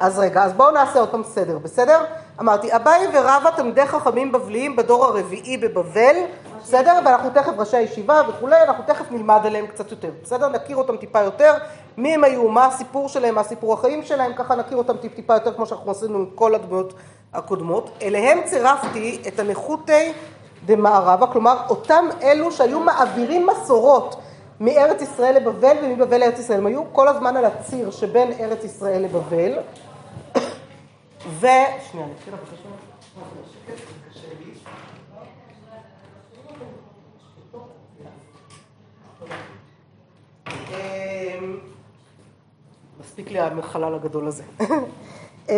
אז רגע, אז בואו נעשה עוד פעם סדר, בסדר? אמרתי, אביי ורבא תלמידי חכמים בבליים בדור הרביעי בבבל, בסדר? ואנחנו תכף ראשי הישיבה וכולי, אנחנו תכף נלמד עליהם קצת יותר, בסדר? נכיר אותם טיפה יותר, מי הם היו, מה הסיפור שלהם, מה הסיפור החיים שלהם, ככה נכיר אותם טיפ טיפה יותר כמו שאנחנו עשינו עם כל הדמויות הקודמות. אליהם צירפתי את הנחותי דמערבה, כלומר אותם אלו שהיו מעבירים מסורות מארץ ישראל לבבל ומבבל לארץ ישראל. הם היו כל הזמן על הציר שבין ארץ ישראל לבבל. ו... שנייה, אני אמ, מספיק לי החלל הגדול הזה. אמ,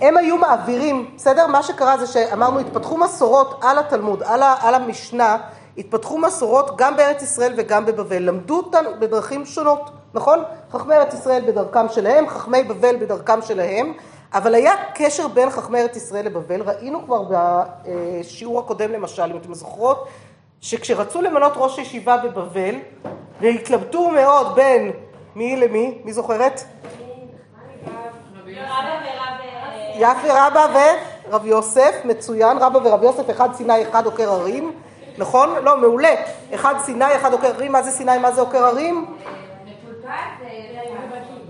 הם היו מעבירים, בסדר? מה שקרה זה שאמרנו, התפתחו מסורות על התלמוד, על המשנה, התפתחו מסורות גם בארץ ישראל וגם בבבל. למדו אותן בדרכים שונות, נכון? חכמי ארץ ישראל בדרכם שלהם, חכמי בבל בדרכם שלהם, אבל היה קשר בין חכמי ארץ ישראל לבבל. ראינו כבר בשיעור הקודם למשל, אם אתם זוכרות, שכשרצו למנות ראש ישיבה בבבל, והתלבטו מאוד בין מי למי, מי זוכרת? יפי רבא ורב יוסף, מצוין, רבא ורב יוסף, אחד סיני, אחד עוקר הרים, נכון? לא, מעולה. אחד סיני, אחד עוקר הרים, מה זה סיני, מה זה עוקר הרים?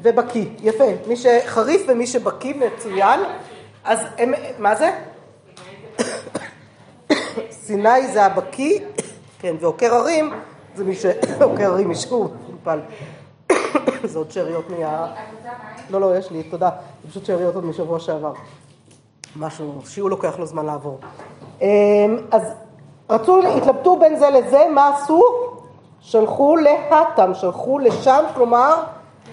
ובקיא, יפה. מי שחריף ומי שבקיא, מצוין. אז הם, מה זה? סיני זה הבקיא, כן, ועוקר הרים זה מי שעוקר הרים, מישהו מופל. זה עוד שאריות מה... לא, לא, יש לי, תודה. זה פשוט שאריות עוד משבוע שעבר. משהו, שיעור לוקח לו זמן לעבור. אמ, אז רצו, התלבטו בין זה לזה, מה עשו? שלחו להתם, שלחו לשם, כלומר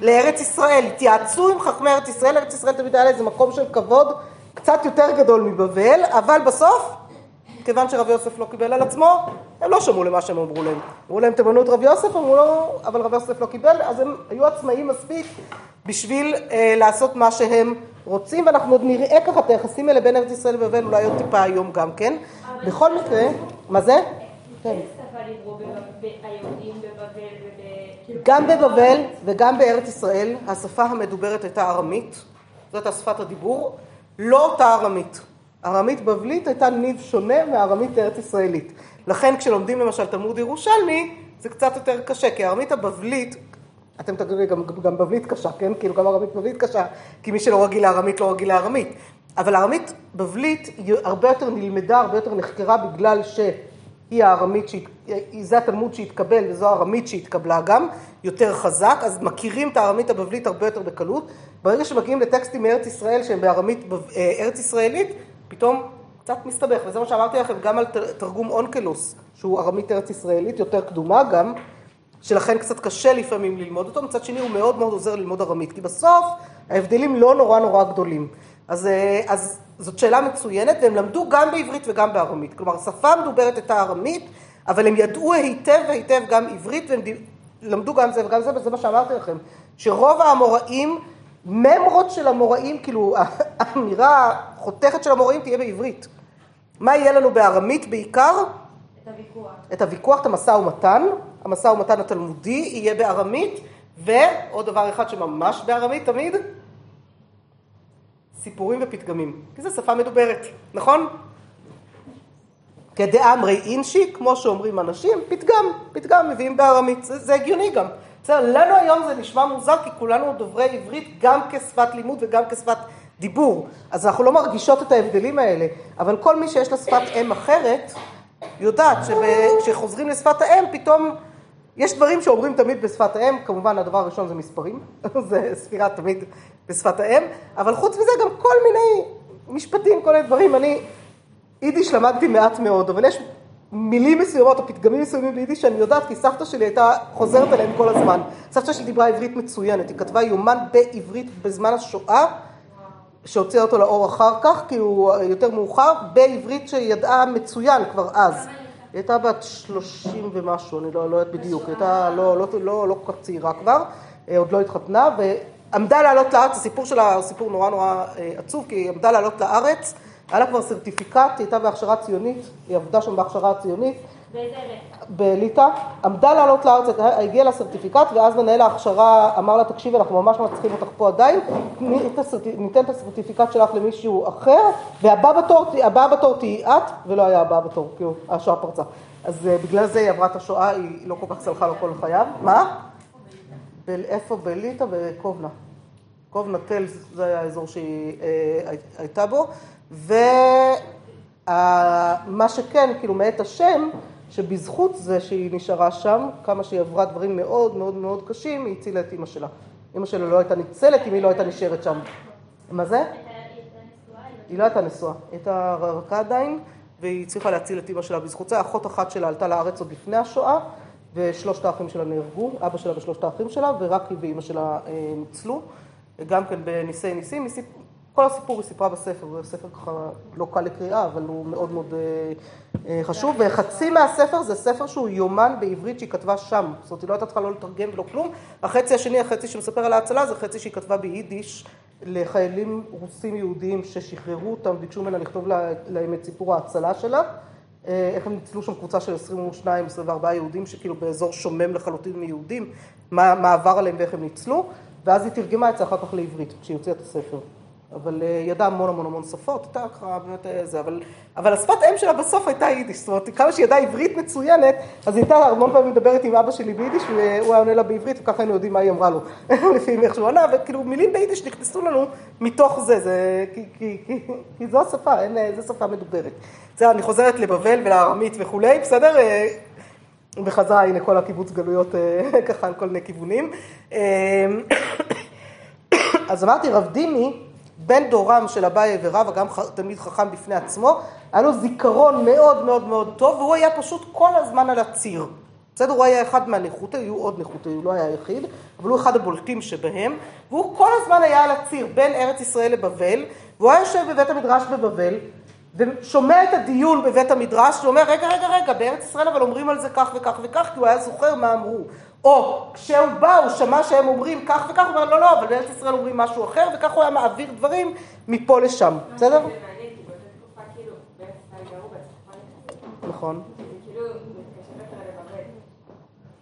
לארץ ישראל, התייעצו עם חכמי ארץ ישראל, ארץ ישראל תמיד היה איזה מקום של כבוד קצת יותר גדול מבבל, אבל בסוף, כיוון שרב יוסף לא קיבל על עצמו, הם לא שמעו למה שהם אמרו להם. אמרו להם תמנו את רב יוסף, אמרו לו, אבל רב יוסף לא קיבל, אז הם היו עצמאים מספיק בשביל אה, לעשות מה שהם רוצים, ואנחנו עוד נראה ככה את היחסים האלה בין ארץ ישראל ובבל, אולי עוד טיפה היום גם כן. בכל מקרה, מה זה? כן. גם בבבל וגם בארץ ישראל השפה המדוברת הייתה ארמית, זאת השפת הדיבור, לא אותה ארמית. ארמית בבלית הייתה ניב שונה מארמית ארץ ישראלית. לכן כשלומדים למשל תלמוד ירושלמי זה קצת יותר קשה, כי הארמית הבבלית, אתם תגידו גם, גם בבלית קשה, כן? כאילו גם ארמית בבלית קשה, כי מי שלא רגיל לארמית לא רגיל לארמית. אבל הארמית בבלית היא הרבה יותר נלמדה, הרבה יותר נחקרה בגלל ש... היא הארמית, זה התלמוד שהתקבל וזו הארמית שהתקבלה גם, יותר חזק, אז מכירים את הארמית הבבלית הרבה יותר בקלות. ברגע שמגיעים לטקסטים מארץ ישראל שהם בארמית אה, ארץ ישראלית, פתאום קצת מסתבך, וזה מה שאמרתי לכם גם על תרגום אונקלוס, שהוא ארמית ארץ ישראלית, יותר קדומה גם, שלכן קצת קשה לפעמים ללמוד אותו, מצד שני הוא מאוד מאוד עוזר ללמוד ארמית, כי בסוף ההבדלים לא נורא נורא גדולים. אז, אה, אז זאת שאלה מצוינת, והם למדו גם בעברית וגם בארמית. כלומר, השפה המדוברת הייתה ארמית, אבל הם ידעו היטב והיטב גם עברית, והם למדו גם זה וגם זה, וזה מה שאמרתי לכם, שרוב האמוראים, ממרות של המוראים, כאילו האמירה החותכת של המוראים תהיה בעברית. מה יהיה לנו בארמית בעיקר? את הוויכוח. את הוויכוח, את המשא ומתן, המשא ומתן התלמודי יהיה בארמית, ועוד דבר אחד שממש בארמית תמיד, סיפורים ופתגמים, כי זו שפה מדוברת, נכון? כדאמרי אינשי, כמו שאומרים אנשים, פתגם, פתגם מביאים בארמית, זה, זה הגיוני גם. בסדר, לנו היום זה נשמע מוזר, כי כולנו דוברי עברית גם כשפת לימוד וגם כשפת דיבור, אז אנחנו לא מרגישות את ההבדלים האלה, אבל כל מי שיש לה שפת אם אחרת, יודעת שכשחוזרים לשפת האם, פתאום יש דברים שאומרים תמיד בשפת האם, כמובן הדבר הראשון זה מספרים, זה ספירה תמיד בשפת האם, אבל חוץ מזה גם כל מיני משפטים, כל מיני דברים. אני יידיש למדתי מעט מאוד, אבל יש מילים מסוימות או פתגמים מסוימים ביידיש שאני יודעת, כי סבתא שלי הייתה חוזרת עליהם כל הזמן. סבתא שלי דיברה עברית מצוינת, היא כתבה יומן בעברית בזמן השואה, שהוציאה אותו לאור אחר כך, כי הוא יותר מאוחר, בעברית שידעה מצוין כבר אז. היא הייתה בת שלושים ומשהו, אני לא, לא יודעת בדיוק, היא הייתה לא, לא, לא, לא כל כך צעירה כבר, אה, עוד לא התחתנה, עמדה לעלות לארץ, הסיפור שלה הוא סיפור נורא נורא אה, עצוב, כי היא עמדה לעלות לארץ, היה לה כבר סרטיפיקט, היא הייתה בהכשרה ציונית, היא עבדה שם בהכשרה הציונית, בליטא, עמדה לעלות לארץ, הגיעה לסרטיפיקט ואז מנהל ההכשרה אמר לה תקשיבי אנחנו ממש לא צריכים אותך פה עדיין, ניתן את הסרטיפיקט שלך למישהו אחר והבא בתור, בתור תהיי את ולא היה הבא בתור, כי השואה פרצה. אז אה, בגלל זה היא עברה את השואה, היא לא כל כך סלחה לו כל חייו. מה? איפה? בליטא? בקובנה. קובנה תל זה היה האזור שהיא אה, הייתה בו. ומה שכן, כאילו מאת השם, שבזכות זה שהיא נשארה שם, כמה שהיא עברה דברים מאוד מאוד מאוד קשים, היא הצילה את אימא שלה. אימא שלה לא הייתה ניצלת אם היא לא הייתה נשארת שם. מה זה? היא לא הייתה נשואה, היא הייתה רכה עדיין, והיא הצליחה להציל את אימא שלה בזכות זה. אחות אחת שלה עלתה לארץ עוד לפני השואה, ושלושת האחים שלה נהרגו, אבא שלה ושלושת האחים שלה, ורק היא ואימא שלה אה, ניצלו. גם כן בניסי ניסים, כל הסיפור היא סיפרה בספר, זה ספר ככה לא קל לקריאה, אבל הוא מאוד מאוד אה, אה, חשוב, וחצי מהספר זה ספר שהוא יומן בעברית שהיא כתבה שם, זאת אומרת היא לא הייתה צריכה לא לתרגם ולא כלום, החצי השני, החצי שמספר על ההצלה, זה חצי שהיא כתבה ביידיש לחיילים רוסים יהודים ששחררו אותם, ביקשו ממנה לכתוב להם את סיפור ההצלה שלה, אה, איך הם ניצלו שם קבוצה של 22-24 יהודים שכאילו באזור שומם לחלוטין מיהודים, מה, מה עבר עליהם ואיך הם ניצלו, ואז היא תרגמה את זה אחר כך לעברית, כשהיא הוציאה את הספר. אבל אה, ידעה המון המון המון שפות, הייתה ככה באמת אה, זה, אבל, אבל השפת אם שלה בסוף הייתה יידיש, זאת אומרת, כמה שהיא ידעה עברית מצוינת, אז היא הייתה המון פעמים מדברת עם אבא שלי ביידיש, והוא היה עונה לה בעברית, וככה היינו יודעים מה היא אמרה לו, לפי איך שהוא ענה, וכאילו מילים ביידיש נכנסו לנו מתוך זה, זה כי, כי, כי, כי זו השפה, אין, אה, זו שפה מדוברת. בסדר, אני חוזרת לבבל ולארמית וכולי, בסדר? בחזרה, הנה כל הקיבוץ גלויות ככה על כל מיני כיוונים. אז אמרתי, רב דימי, בן דורם של אביי ורבא, גם תלמיד חכם בפני עצמו, היה לו זיכרון מאוד מאוד מאוד טוב, והוא היה פשוט כל הזמן על הציר. בסדר, הוא היה אחד מהנכותי, היו עוד נכותי, הוא לא היה היחיד, אבל הוא אחד הבולטים שבהם, והוא כל הזמן היה על הציר בין ארץ ישראל לבבל, והוא היה יושב בבית המדרש בבבל, ושומע את הדיון בבית המדרש, ואומר, רגע, רגע, רגע, בארץ ישראל אבל אומרים על זה כך וכך וכך, כי הוא היה זוכר מה אמרו. או כשהוא בא, הוא שמע שהם אומרים כך וכך, הוא אומר, לא, לא, אבל בארץ ישראל אומרים משהו אחר, וכך הוא היה מעביר דברים מפה לשם, בסדר? כאילו, נכון. כאילו,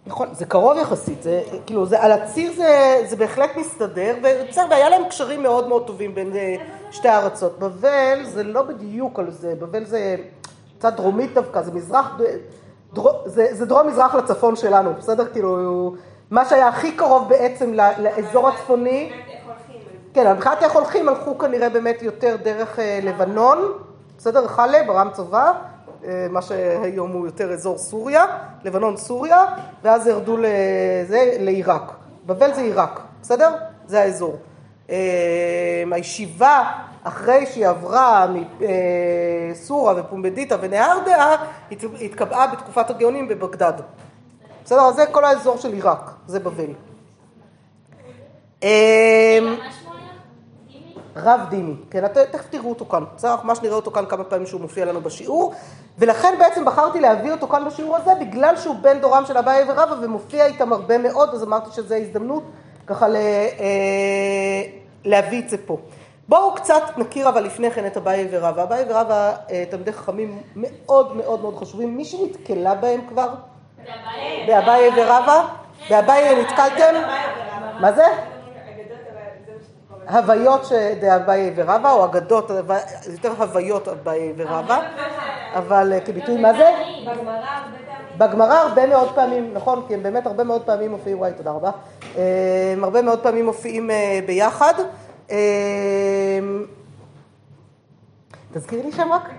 נכון, זה קרוב יחסית, זה כאילו, זה, על הציר זה, זה בהחלט מסתדר, ובסדר, והיה להם קשרים מאוד מאוד טובים בין אה, שתי הארצות. בבל זה לא בדיוק על זה, בבל זה קצת דרומית דווקא, זה מזרח, זה, זה דרום מזרח לצפון שלנו, בסדר? כאילו, מה שהיה הכי קרוב בעצם לאזור הצפוני, כן, מבחינת איך הולכים, הלכו כנראה באמת יותר דרך אה, לבנון, בסדר? חלב, ארם צבא. אה, מה שהיום הוא יותר אזור סוריה, לבנון סוריה, ואז ירדו לזה, לעיראק. בבל זה עיראק, בסדר? זה האזור. אה, הישיבה, אחרי שהיא עברה מסורה ופומבדיטה ונהרדעה, התקבעה בתקופת הגאונים בבגדד. בסדר? אז זה כל האזור של עיראק, זה בבל. רב דימי, כן, תכף תראו אותו כאן, בסדר? ממש נראה אותו כאן כמה פעמים שהוא מופיע לנו בשיעור, ולכן בעצם בחרתי להביא אותו כאן בשיעור הזה, בגלל שהוא בן דורם של אביי ורבא ומופיע איתם הרבה מאוד, אז אמרתי שזו הזדמנות ככה ל, אה, להביא את זה פה. בואו קצת נכיר אבל לפני כן את אביי ורבא. אביי ורבא אה, תלמידי חכמים מאוד מאוד מאוד חשובים. מי שנתקלה בהם כבר? באביי ורבא? באביי נתקלתם? מה זה? הוויות דאביי ורבא, או אגדות, יותר הוויות אביי ורבא, אבל אה, כביטוי מה זה? בגמרא הרבה מאוד פעמים, נכון, כי הם באמת הרבה מאוד פעמים מופיעים, וואי, תודה רבה, אה, הם הרבה מאוד פעמים מופיעים אה, ביחד. תזכירי לי שם רק?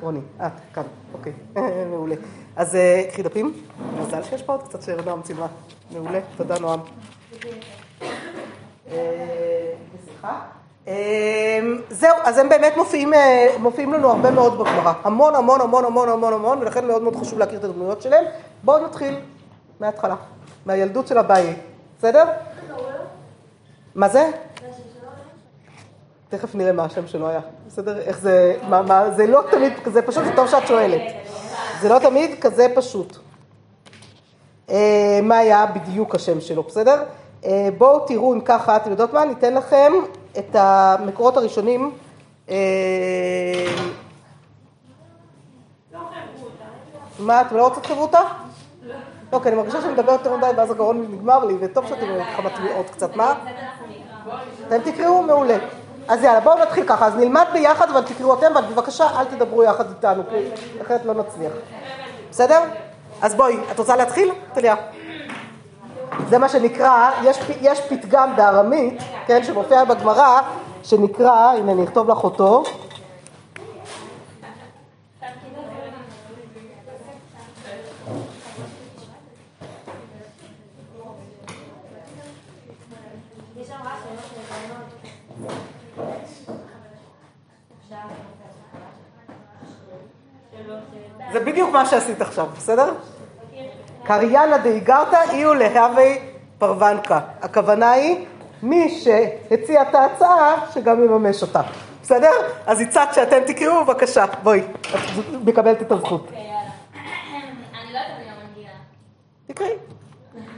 רוני, את, כאן, אוקיי, מעולה. אז קחי דפים, מזל שיש פה עוד קצת שנועם צילמה, מעולה, תודה נועם. בשמחה. אמ, זהו, אז הם באמת מופיעים, אה, מופיעים לנו הרבה מאוד בגמרא. המון המון המון המון המון המון, ולכן מאוד מאוד חשוב להכיר את הדמויות שלהם. בואו נתחיל מההתחלה, מהילדות של אביי, בסדר? מה זה? תכף נראה מה השם שלו היה, בסדר? איך זה, מה, מה, זה לא תמיד כזה פשוט, זה טוב שאת שואלת. זה לא תמיד כזה פשוט. אה, מה היה בדיוק השם שלו, בסדר? אה, בואו תראו אם ככה, אתם יודעות מה? אני אתן לכם את המקורות הראשונים. אה, מה, אתם לא רוצים חברותה? לא, כי אני מרגישה שאני מדברת יותר מדי ואז הגרון נגמר לי, וטוב שאתם ככה מטמיעות קצת, מה? אתם תקראו מעולה. אז יאללה, בואו נתחיל ככה, אז נלמד ביחד אבל תקראו אתם, אבל בבקשה אל תדברו יחד איתנו, כי אחרת לא נצליח. בסדר? אז בואי, את רוצה להתחיל? טליה. זה מה שנקרא, יש, יש פתגם בארמית, כן, שמופיע בגמרא, שנקרא, הנה אני אכתוב לך אותו, זה בדיוק מה שעשית עכשיו, בסדר? קריאנה דאיגרתא איהו להווי פרוונקה. הכוונה היא, מי שהציע את ההצעה, שגם יממש אותה. בסדר? אז הצעת שאתם תקראו, בבקשה, בואי, את מקבלת את הזכות. אוקיי, לא. תקראי.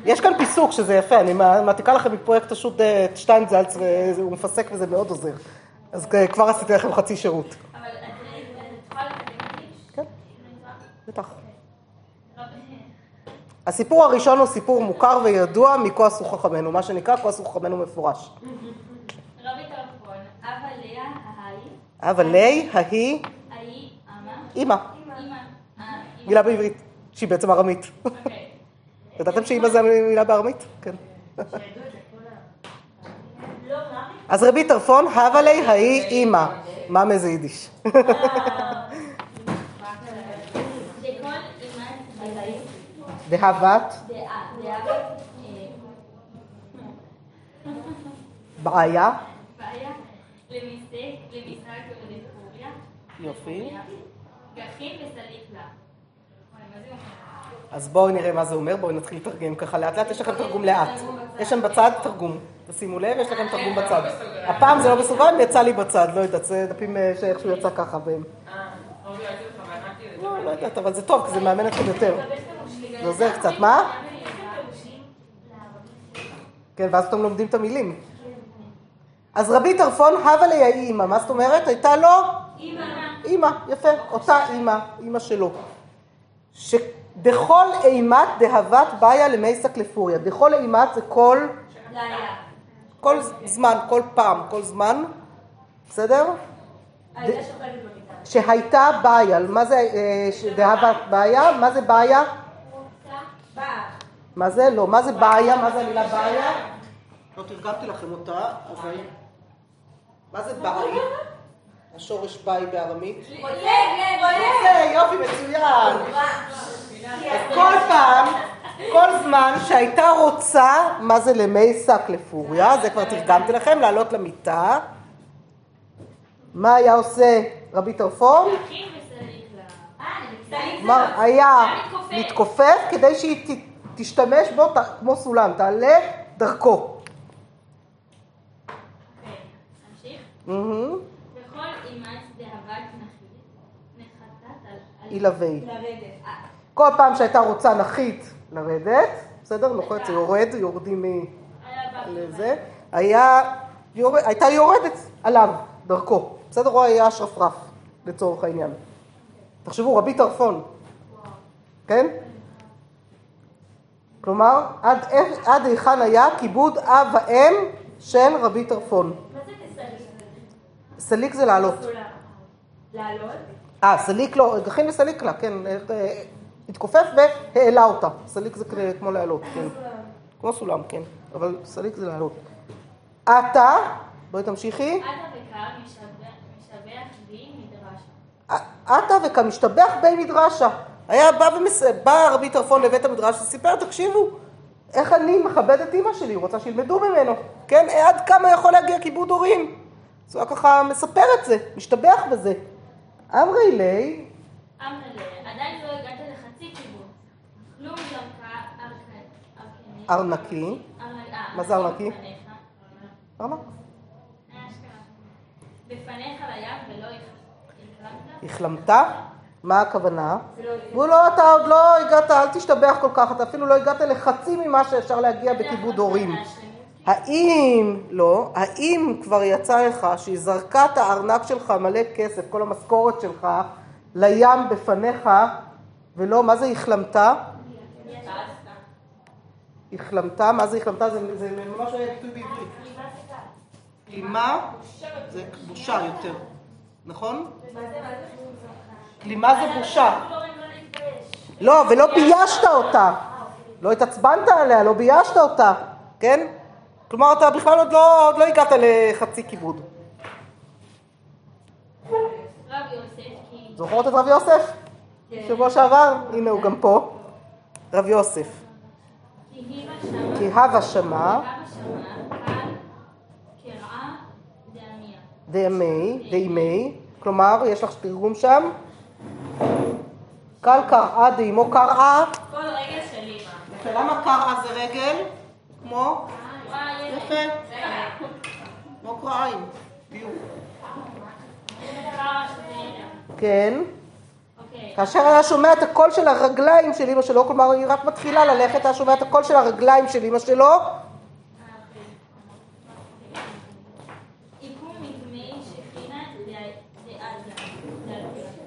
יש כאן פיסוק שזה יפה, אני מעתיקה לכם מפרויקט השו"ת אה, שטיינזלץ, והוא מפסק וזה מאוד עוזר. אז אה, כבר עשיתי לכם חצי שירות. אבל את יכולה לתקן אותי? כן, בטח. הסיפור הראשון הוא סיפור מוכר וידוע מכועס וחכמנו, מה שנקרא כועס וחכמנו מפורש. אבל לי, ההיא, אימא, מילה בעברית, שהיא בעצם ארמית. אוקיי. ידעתם שאימא זה מילה בארמית? כן. לא? אז רבי טרפון, הווה לי, ההיא, אימא. מה מזה יידיש? שכל אימת ההיא, דהבת, בעיה, יופי. אז בואו נראה מה זה אומר, בואו נתחיל לתרגם ככה לאט לאט, יש לכם תרגום לאט. יש שם בצד תרגום, תשימו לב, יש לכם תרגום בצד. הפעם זה לא בסוגריים, יצא לי בצד, לא יודעת, זה דפים אה, שאיכשהו יצא ככה והם... לא, לא יודעת, אבל זה טוב, כי זה מאמן אתכם יותר. זה עוזר קצת, מה? כן, ואז אתם לומדים את המילים. אז רבי טרפון, הווה לי האימא, מה זאת אומרת? הייתה לו אימא, אימא, יפה, אותה אימא, אימא שלו. שדכל אימת דהבת באיה למייסק לפוריה. דכל אימת זה כל. כל זמן, כל פעם, כל זמן, בסדר? במיטה. שהייתה באיה, מה זה אה, דהבת באיה? מה זה באיה? מה זה? לא, מה זה באיה? מה זה המילה באיה? לא תרגמתי לכם אותה, אבל... מה זה באי? השורש באי בארמית. יופי, מצוין. אז כל פעם, כל זמן שהייתה רוצה, מה זה למי שק לפוריה, זה כבר תרגמתי לכם, לעלות למיטה. מה היה עושה רבי טרפון? אה, היה מתכופף. כדי שהיא תשתמש בו ת- כמו סולם, תעלה דרכו. אה, כל פעם שהייתה רוצה נחית לרדת, בסדר? נוחת זה יורד, יורדים מ... לזה, היה, הייתה יורדת עליו, דרכו. בסדר? הוא היה שרפרף, לצורך העניין. תחשבו, רבי טרפון, כן? כלומר, עד, עד היכן היה כיבוד אב ואם של רבי טרפון. מה זה כסליק? סליק זה לעלות. לעלות? אה, סליק לא, גחין וסליק לה, כן. אה, אה, התכופף והעלה אותה. סליק זה כמו לעלות, כן. כמו סולם, כן. אבל סליק זה לעלות. עתה, בואי תמשיכי. וקר משבח משבח בי מדרשה. עתה וכמשתבח בי מדרשה. היה בא, ומס... בא רבי טרפון לבית המדרש וסיפר, תקשיבו, איך אני מכבד את אימא שלי, הוא רוצה שילמדו ממנו, כן? עד כמה יכול להגיע כיבוד הורים. אז הוא היה ככה מספר את זה, משתבח בזה. אמרי לי, אמרלה, עדיין לא הגעת לחצי כיוון. כלום ארקני. ארנקי, מה זה ארנקי? ארנק, בפניך לים ולא החלמת? החלמת? מה הכוונה? הוא לא, אתה עוד לא הגעת, אל תשתבח כל כך, אתה אפילו לא הגעת לחצי ממה שאפשר להגיע בכיבוד הורים. האם, לא, האם כבר יצא לך שהיא זרקה את הארנק שלך מלא כסף, כל המשכורת שלך, לים בפניך, ולא, מה זה החלמתה? החלמתה, מה זה החלמתה? זה, זה ממש היה ביטוי בעברית. כלימה זה בושה יותר, נכון? כלימה זה בושה. לא, ולא ביישת אותה. לא התעצבנת עליה, לא ביישת אותה, כן? כלומר, אתה בכלל עוד לא, עוד לא הגעת לחצי כיבוד. זוכרות את רב יוסף? שבוע שעבר? הנה הוא גם פה. רב יוסף. כי הווה שמע דמי, דמי, כלומר, יש לך תרגום שם? קל קראה דאמו קראה. כל רגל של אימא. למה קראה זה רגל? כמו? יפה. כמו קרעיים. כן. אוקיי. כאשר היה שומע את הקול של הרגליים של אמא שלו, כלומר היא רק מתחילה ללכת, היה שומע את הקול של הרגליים של אמא שלו,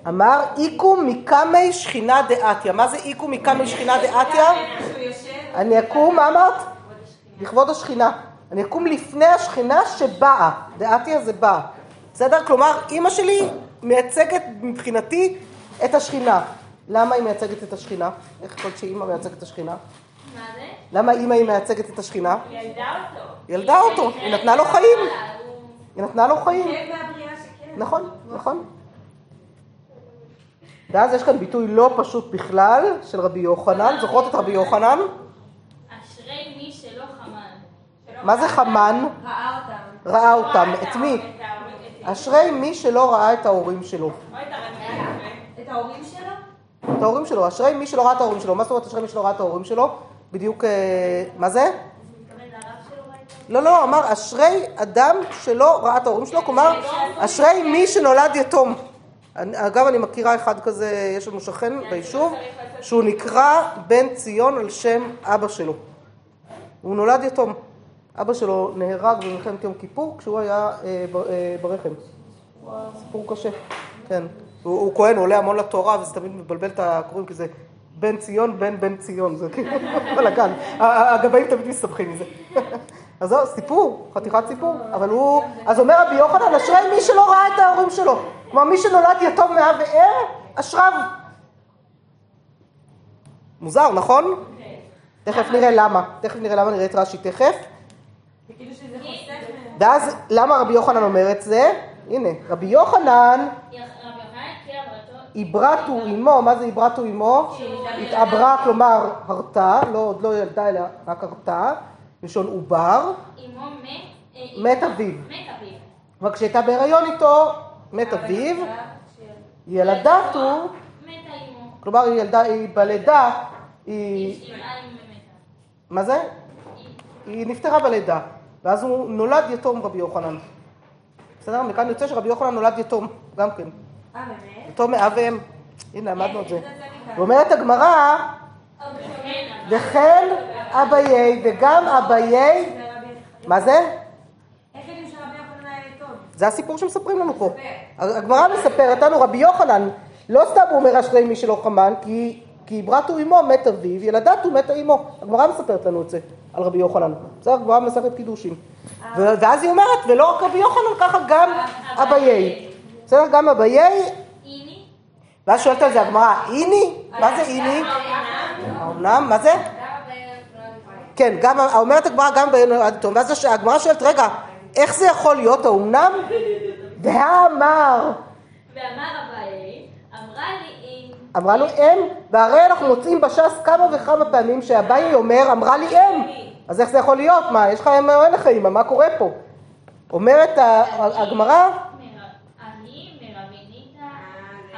אמר איקום מקמי שכינה דעתיה. מה זה איקום מקמי שכינה דעתיה? אני אקום, מה אמרת? לכבוד השכינה. אני אקום לפני השכינה שבאה. דעתיה זה באה. בסדר? כלומר, אימא שלי מייצגת מבחינתי את השכינה. למה היא מייצגת את השכינה? איך יכול להיות שאימא מייצגת את השכינה? מה זה? למה אימא היא מייצגת את השכינה? היא ילדה אותו. ילדה אותו, היא נתנה לו חיים. היא נתנה לו חיים. כן. נכון, נכון. ואז יש כאן ביטוי לא פשוט בכלל של רבי יוחנן. זוכרות את רבי יוחנן? אשרי מי שלא חמן. מה זה חמן? ראה אותם. ראה אותם. את מי? אשרי מי שלא ראה את ההורים שלו. את ההורים שלו? את ההורים שלו. אשרי מי שלא ראה את ההורים שלו. מה זאת אומרת אשרי מי שלא ראה את ההורים שלו? בדיוק, אה, מה זה? לא, לא, אמר אשרי אדם שלא ראה את ההורים שלו, כלומר, אשרי מי שנולד יתום. אני- אגב, אני מכירה אחד כזה, יש לנו שכן ביישוב, שהוא נקרא בן ציון על שם אבא שלו. הוא נולד יתום. אבא שלו נהרג במלחמת יום כיפור כשהוא היה אה, ב- אה, ברחם. סיפור קשה, כן. הוא, הוא כהן, הוא עולה המון לתורה, וזה תמיד מבלבל את הקוראים, כי זה בן ציון, בן בן ציון, זה כאילו בלאגן. הגבאים תמיד מסתבכים מזה. אז זהו, סיפור, חתיכת סיפור. אבל הוא, אז אומר רבי יוחנן, אשרי מי שלא ראה את ההורים שלו. כלומר, מי שנולד יתום מאב ואם, אשריו. מוזר, נכון? תכף נראה למה. תכף נראה למה, נראה את רש"י תכף. ואז, למה רבי יוחנן אומר את זה? הנה, רבי יוחנן, עברתו. עמו, מה זה עברתו עמו? התעברה, כלומר, הרתה, לא, עוד לא ילדה, אלא רק הרתה, לשון עובר, אמו מת. אה, מת אביו. אבל כשהייתה בהיריון איתו, מת אביו, מתה אמו. כלומר, היא ילדה, היא בלידה, היא. מה זה? היא נפטרה בלידה, ואז הוא נולד יתום רבי יוחנן. בסדר? מכאן יוצא שרבי יוחנן נולד יתום, גם כן. אה, באמת? יתום מאב ואם. הנה, למדנו את זה. מכאן. ואומרת הגמרא, כן, וכן אביי, וגם אביי, מה זה? זה הסיפור שמספרים לנו פה. הגמרא מספרת לנו, רבי יוחנן, לא סתם הוא אומר אשרי מי שלא חמן, כי, כי ברתו אמו מת אביו, ילדתו מתה אמו. הגמרא מספרת לנו את זה, על רבי יוחנן. זה הגמרא במסכת קידושין. ו- ואז היא אומרת, ולא רק רבי יוחנן, ככה גם אביי. בסדר? גם אביי, איני. ואז שואלת על זה הגמרא, איני? מה זה איני? האומנם? מה זה? כן, גם, אומרת הגמרא גם בעד תום, ואז הגמרא שואלת, רגע, איך זה יכול להיות האומנם? והאמר, ואמר אביי, אמרה לי אם... אמרה לו אם, והרי אנחנו מוצאים בש"ס כמה וכמה פעמים שאביי אומר, אמרה לי אם. אז איך זה יכול להיות? מה, יש לך אם או אין לך אמא, מה קורה פה? אומרת הגמרא.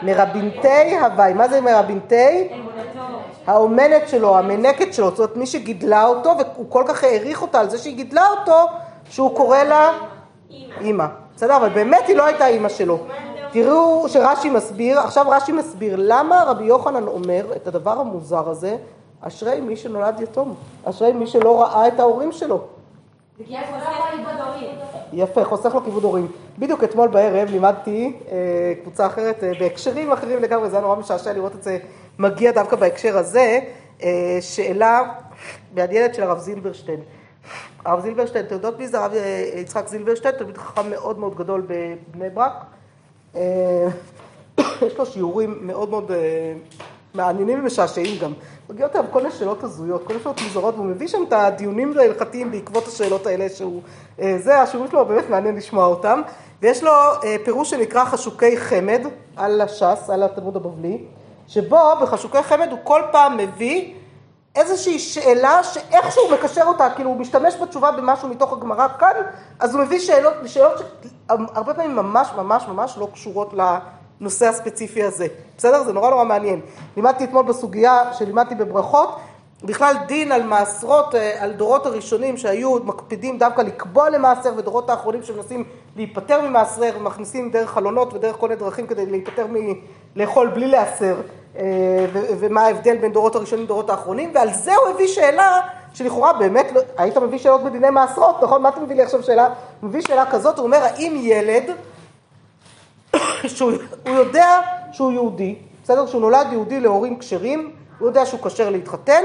מרבינתי הוואי, מה זה מרבינתי? האומנת שלו, המנקת שלו, זאת אומרת מי שגידלה אותו, והוא כל כך העריך אותה על זה שהיא גידלה אותו, שהוא קורא לה אימא. בסדר, אבל באמת היא לא הייתה אימא שלו. תראו שרש"י מסביר, עכשיו רש"י מסביר למה רבי יוחנן אומר את הדבר המוזר הזה, אשרי מי שנולד יתום, אשרי מי שלא ראה את ההורים שלו. יפה, חוסך לו כיבוד הורים. בדיוק אתמול בערב לימדתי אה, קבוצה אחרת אה, בהקשרים אחרים לגמרי, זה היה נורא משעשע לראות את זה מגיע דווקא בהקשר הזה, אה, שאלה מעניינת של הרב זילברשטיין. הרב זילברשטיין, אתם יודעות מי זה הרב אה, יצחק זילברשטיין, תלמיד חכם מאוד מאוד גדול בבני ברק. אה, יש לו שיעורים מאוד מאוד אה, מעניינים ומשעשעים גם. מגיעות אליו כל מיני שאלות הזויות, כל מיני שאלות מוזרות, והוא מביא שם את הדיונים ההלכתיים בעקבות השאלות האלה שהוא... אה, זה, השיעורים שלו באמת מעניין לשמוע אותם. ויש לו אה, פירוש שנקרא חשוקי חמד על הש"ס, על התלמוד הבבלי, שבו בחשוקי חמד הוא כל פעם מביא איזושהי שאלה שאיכשהו מקשר אותה, כאילו הוא משתמש בתשובה במשהו מתוך הגמרא כאן, אז הוא מביא שאלות, שאלות שהרבה פעמים ממש ממש ממש לא קשורות לנושא הספציפי הזה. בסדר? זה נורא נורא מעניין. לימדתי אתמול בסוגיה שלימדתי בברכות, בכלל דין על מעשרות, אה, על דורות הראשונים שהיו מקפידים דווקא לקבוע למעשר, ודורות האחרונים שמנסים להיפטר ממעשר, ומכניסים דרך חלונות ודרך כל מיני דרכים כדי להיפטר מלאכול בלי להסר. אה, ומה ההבדל בין דורות הראשונים לדורות האחרונים, ועל זה הוא הביא שאלה שלכאורה באמת, לא, היית מביא שאלות בדיני מעשרות, נכון? מה אתה מביא לי עכשיו שאלה? הוא מביא שאלה כזאת, הוא אומר, האם ילד, שהוא יודע שהוא יהודי, בסדר? שהוא נולד יהודי להורים כשרים, הוא יודע שהוא כשר להתחתן,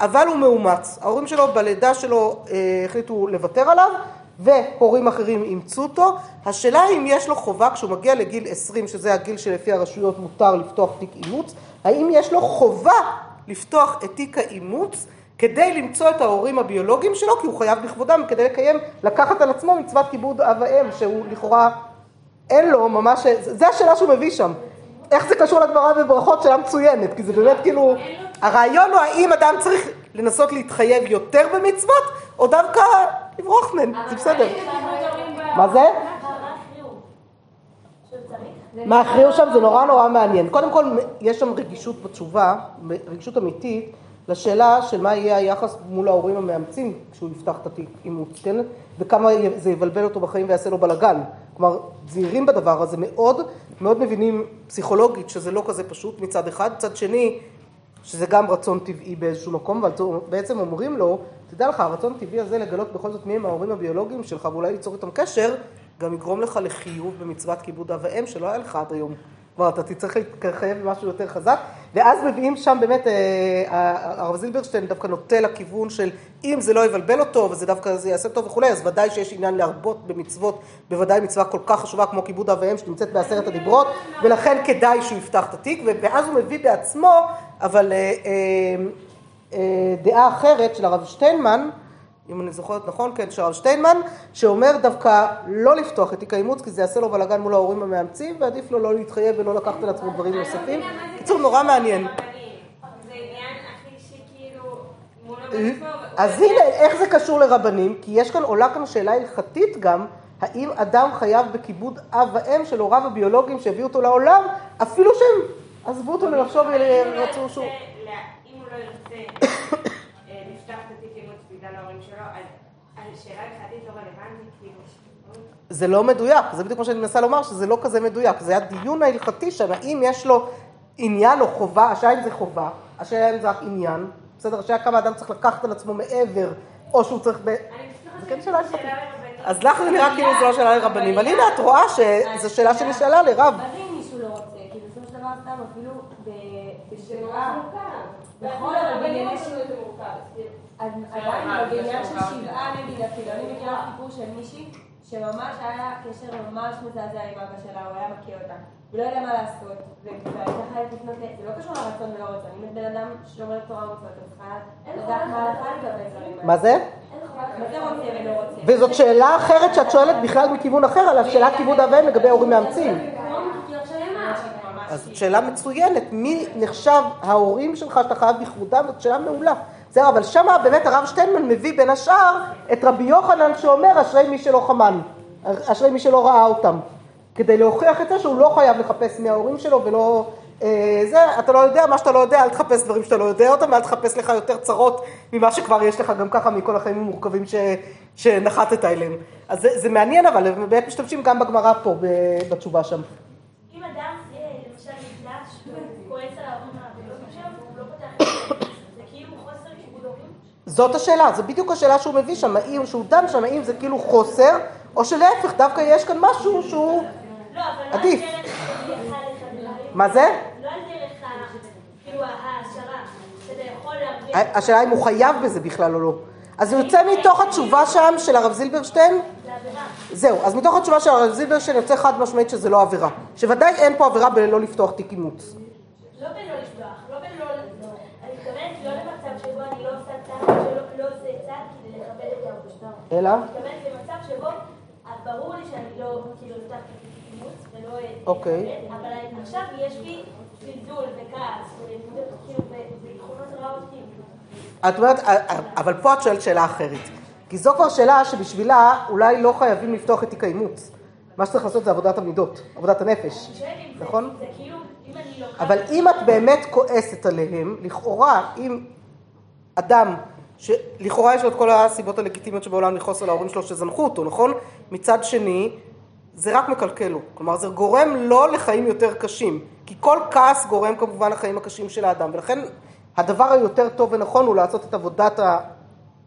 אבל הוא מאומץ. ההורים שלו בלידה שלו אה, החליטו לוותר עליו, והורים אחרים אימצו אותו. השאלה אם יש לו חובה כשהוא מגיע לגיל 20, שזה הגיל שלפי הרשויות מותר לפתוח תיק אימוץ, האם יש לו חובה לפתוח את תיק האימוץ כדי למצוא את ההורים הביולוגיים שלו, כי הוא חייב בכבודם, כדי לקיים, לקחת על עצמו מצוות כיבוד אב ואם, שהוא לכאורה אין לו ממש, זה השאלה שהוא מביא שם. איך זה קשור לגמרא בברכות? שאלה מצוינת, כי זה באמת כאילו, הרעיון הוא האם אדם צריך לנסות להתחייב יותר במצוות, או דווקא לברוח מהן, זה בסדר. מה זה? מה הכריעו שם זה נורא נורא מעניין. קודם כל, יש שם רגישות בתשובה, רגישות אמיתית, לשאלה של מה יהיה היחס מול ההורים המאמצים כשהוא יפתח את התיק אימוץ, כן? וכמה זה יבלבל אותו בחיים ויעשה לו בלאגן. כלומר, זהירים בדבר הזה מאוד, מאוד מבינים פסיכולוגית שזה לא כזה פשוט מצד אחד, מצד שני, שזה גם רצון טבעי באיזשהו מקום, אבל בעצם אומרים לו, תדע לך, הרצון הטבעי הזה לגלות בכל זאת מי הם ההורים הביולוגיים שלך ואולי ליצור איתם קשר, גם יגרום לך לחיוב במצוות כיבוד אב ואם שלא היה לך עד היום. כלומר, אתה תצטרך להתחייב במשהו יותר חזק, ואז מביאים שם באמת, אה, הרב זילברשטיין דווקא נוטה לכיוון של אם זה לא יבלבל אותו וזה דווקא זה יעשה טוב וכולי, אז ודאי שיש עניין להרבות במצוות, בוודאי מצווה כל כך חשובה כמו כיבוד אב ואם שנמצאת בעשרת הדיברות, ולכן כדאי שהוא יפתח את התיק, ואז הוא מביא בעצמו, אבל אה, אה, דעה אחרת של הרב שטיינמן, אם אני זוכרת נכון, כן, הרב שטיינמן, שאומר דווקא לא לפתוח את תיק האימוץ, כי זה יעשה לו בלאגן מול ההורים המאמצים, ועדיף לו לא להתחייב ולא לקחת על עצמו דברים נוספים. בקיצור, נורא מעניין. אז הנה, איך זה קשור לרבנים? כי יש כאן, עולה כאן שאלה הלכתית גם, האם אדם חייב בכיבוד אב ואם של הוריו הביולוגיים שהביאו אותו לעולם, אפילו שהם עזבו אותו מלחשוב ורצו שהוא... אם הוא לא ירצה לפתוח את התיק אימוץ בגלל ההורים שלו, אז שאלה הלכתית לא רלוונטית, כאילו... זה לא מדויק, זה בדיוק מה שאני מנסה לומר, שזה לא כזה מדויק. זה הדיון ההלכתי שם, האם יש לו עניין או חובה, השאלה אם זה חובה, השאלה אם זה רק עניין, בסדר, השאלה כמה אדם צריך לקחת על עצמו מעבר, או שהוא צריך ב... זה כן שאלה הלכתית. אז לך זה נראה כאילו זו לא שאלה לרבנים, אבל הנה את רואה שזו שאלה שנשאלה לרב. מה זה אם מישהו לא רוצה? כי בסופו של דבר סתם אפילו ב- בשבעה... נכון, אבל בענייני שבעה... אז עדיין בעניין של שבעה נגיד אפילו, אני מכירה סיפור של מישהי שממש היה קשר ממש מזעזע עם אבא שלה, הוא היה מכה אותה. הוא לא יודע מה לעשות, והייתה חייבת לפנות, זה לא קשור לרצון ולא רצון, אם את בן אדם שומר תורה ומצוות, את צריכה לדעת מה ההלכה לגבי דברים האלה. מה זה? מה זה רוצה ולא רוצה? וזאת שאלה אחרת שאת שואלת בכלל מכיוון אחר, על השאלת כיבוד אב ואם לגבי הורים מאמצים. אז זאת שאלה מצוינת, מי נחשב ההורים שלך שאתה חייב בכבודם, זאת שאלה מעולה. זהו, אבל שמה באמת הרב שטיינמן מביא בין השאר את רבי יוחנן שאומר אשרי מי שלא חמן, אשרי מי שלא ראה אותם, כדי להוכיח את זה שהוא לא חייב לחפש מההורים שלו ולא... אה, זה, אתה לא יודע מה שאתה לא יודע, אל תחפש דברים שאתה לא יודע אותם, אל תחפש לך יותר צרות ממה שכבר יש לך גם ככה מכל החיים המורכבים ש, שנחתת אליהם. אז זה, זה מעניין, אבל באמת משתמשים גם בגמרא פה, בתשובה שם. אם אדם, אה, למשל, נפגש וכועס על ההורים הביולוגיים שלו, והוא לא פותח את זה, זה כאילו חוסר כיבוד הורים? זאת השאלה, זו בדיוק השאלה שהוא מביא שם, האם, שהוא דן שם, האם זה כאילו חוסר, או שלהפך, דווקא יש כאן משהו שהוא... לא, לא עדיף. מה זה? לא על דרך ה... כאילו ההעשרה, שאתה יכול להרוויח. השאלה אם הוא חייב בזה בכלל או לא. אז הוא יוצא מתוך התשובה שם של הרב זילברשטיין. זהו, אז מתוך התשובה של הרב זילברשטיין יוצא חד משמעית שזה לא עבירה. שוודאי אין פה עבירה בלא לפתוח תיק אימוץ. לא לא בלא... אני מתכוונת לא למצב שבו אני לא עושה צעד, שלא לא עושה צעד כדי לכבד את ההורים. אלא? אני מתכוונת למצב שבו אה, ברור לי שאני לא כאילו אפתח את אימוץ ולא... אה, אוקיי. אבל עכשיו יש לי זלזול וכעס וכאילו ותכונות רעות כאילו. את אומרת, אבל פה את שואלת שאלה אחרת. כי זו כבר שאלה שבשבילה אולי לא חייבים לפתוח את תיק האימוץ. מה שצריך לעשות זה עבודת המידות, עבודת הנפש. נכון? כאילו. אבל אם את באמת כועסת עליהם, לכאורה, אם אדם, שלכאורה יש לו את כל הסיבות הלגיטימיות שבעולם לכעוס על ההורים שלו שזנחו אותו, נכון? מצד שני, זה רק מקלקל לו. כלומר, זה גורם לו לחיים יותר קשים. כי כל כעס גורם כמובן לחיים הקשים של האדם, ולכן הדבר היותר טוב ונכון הוא לעשות את עבודת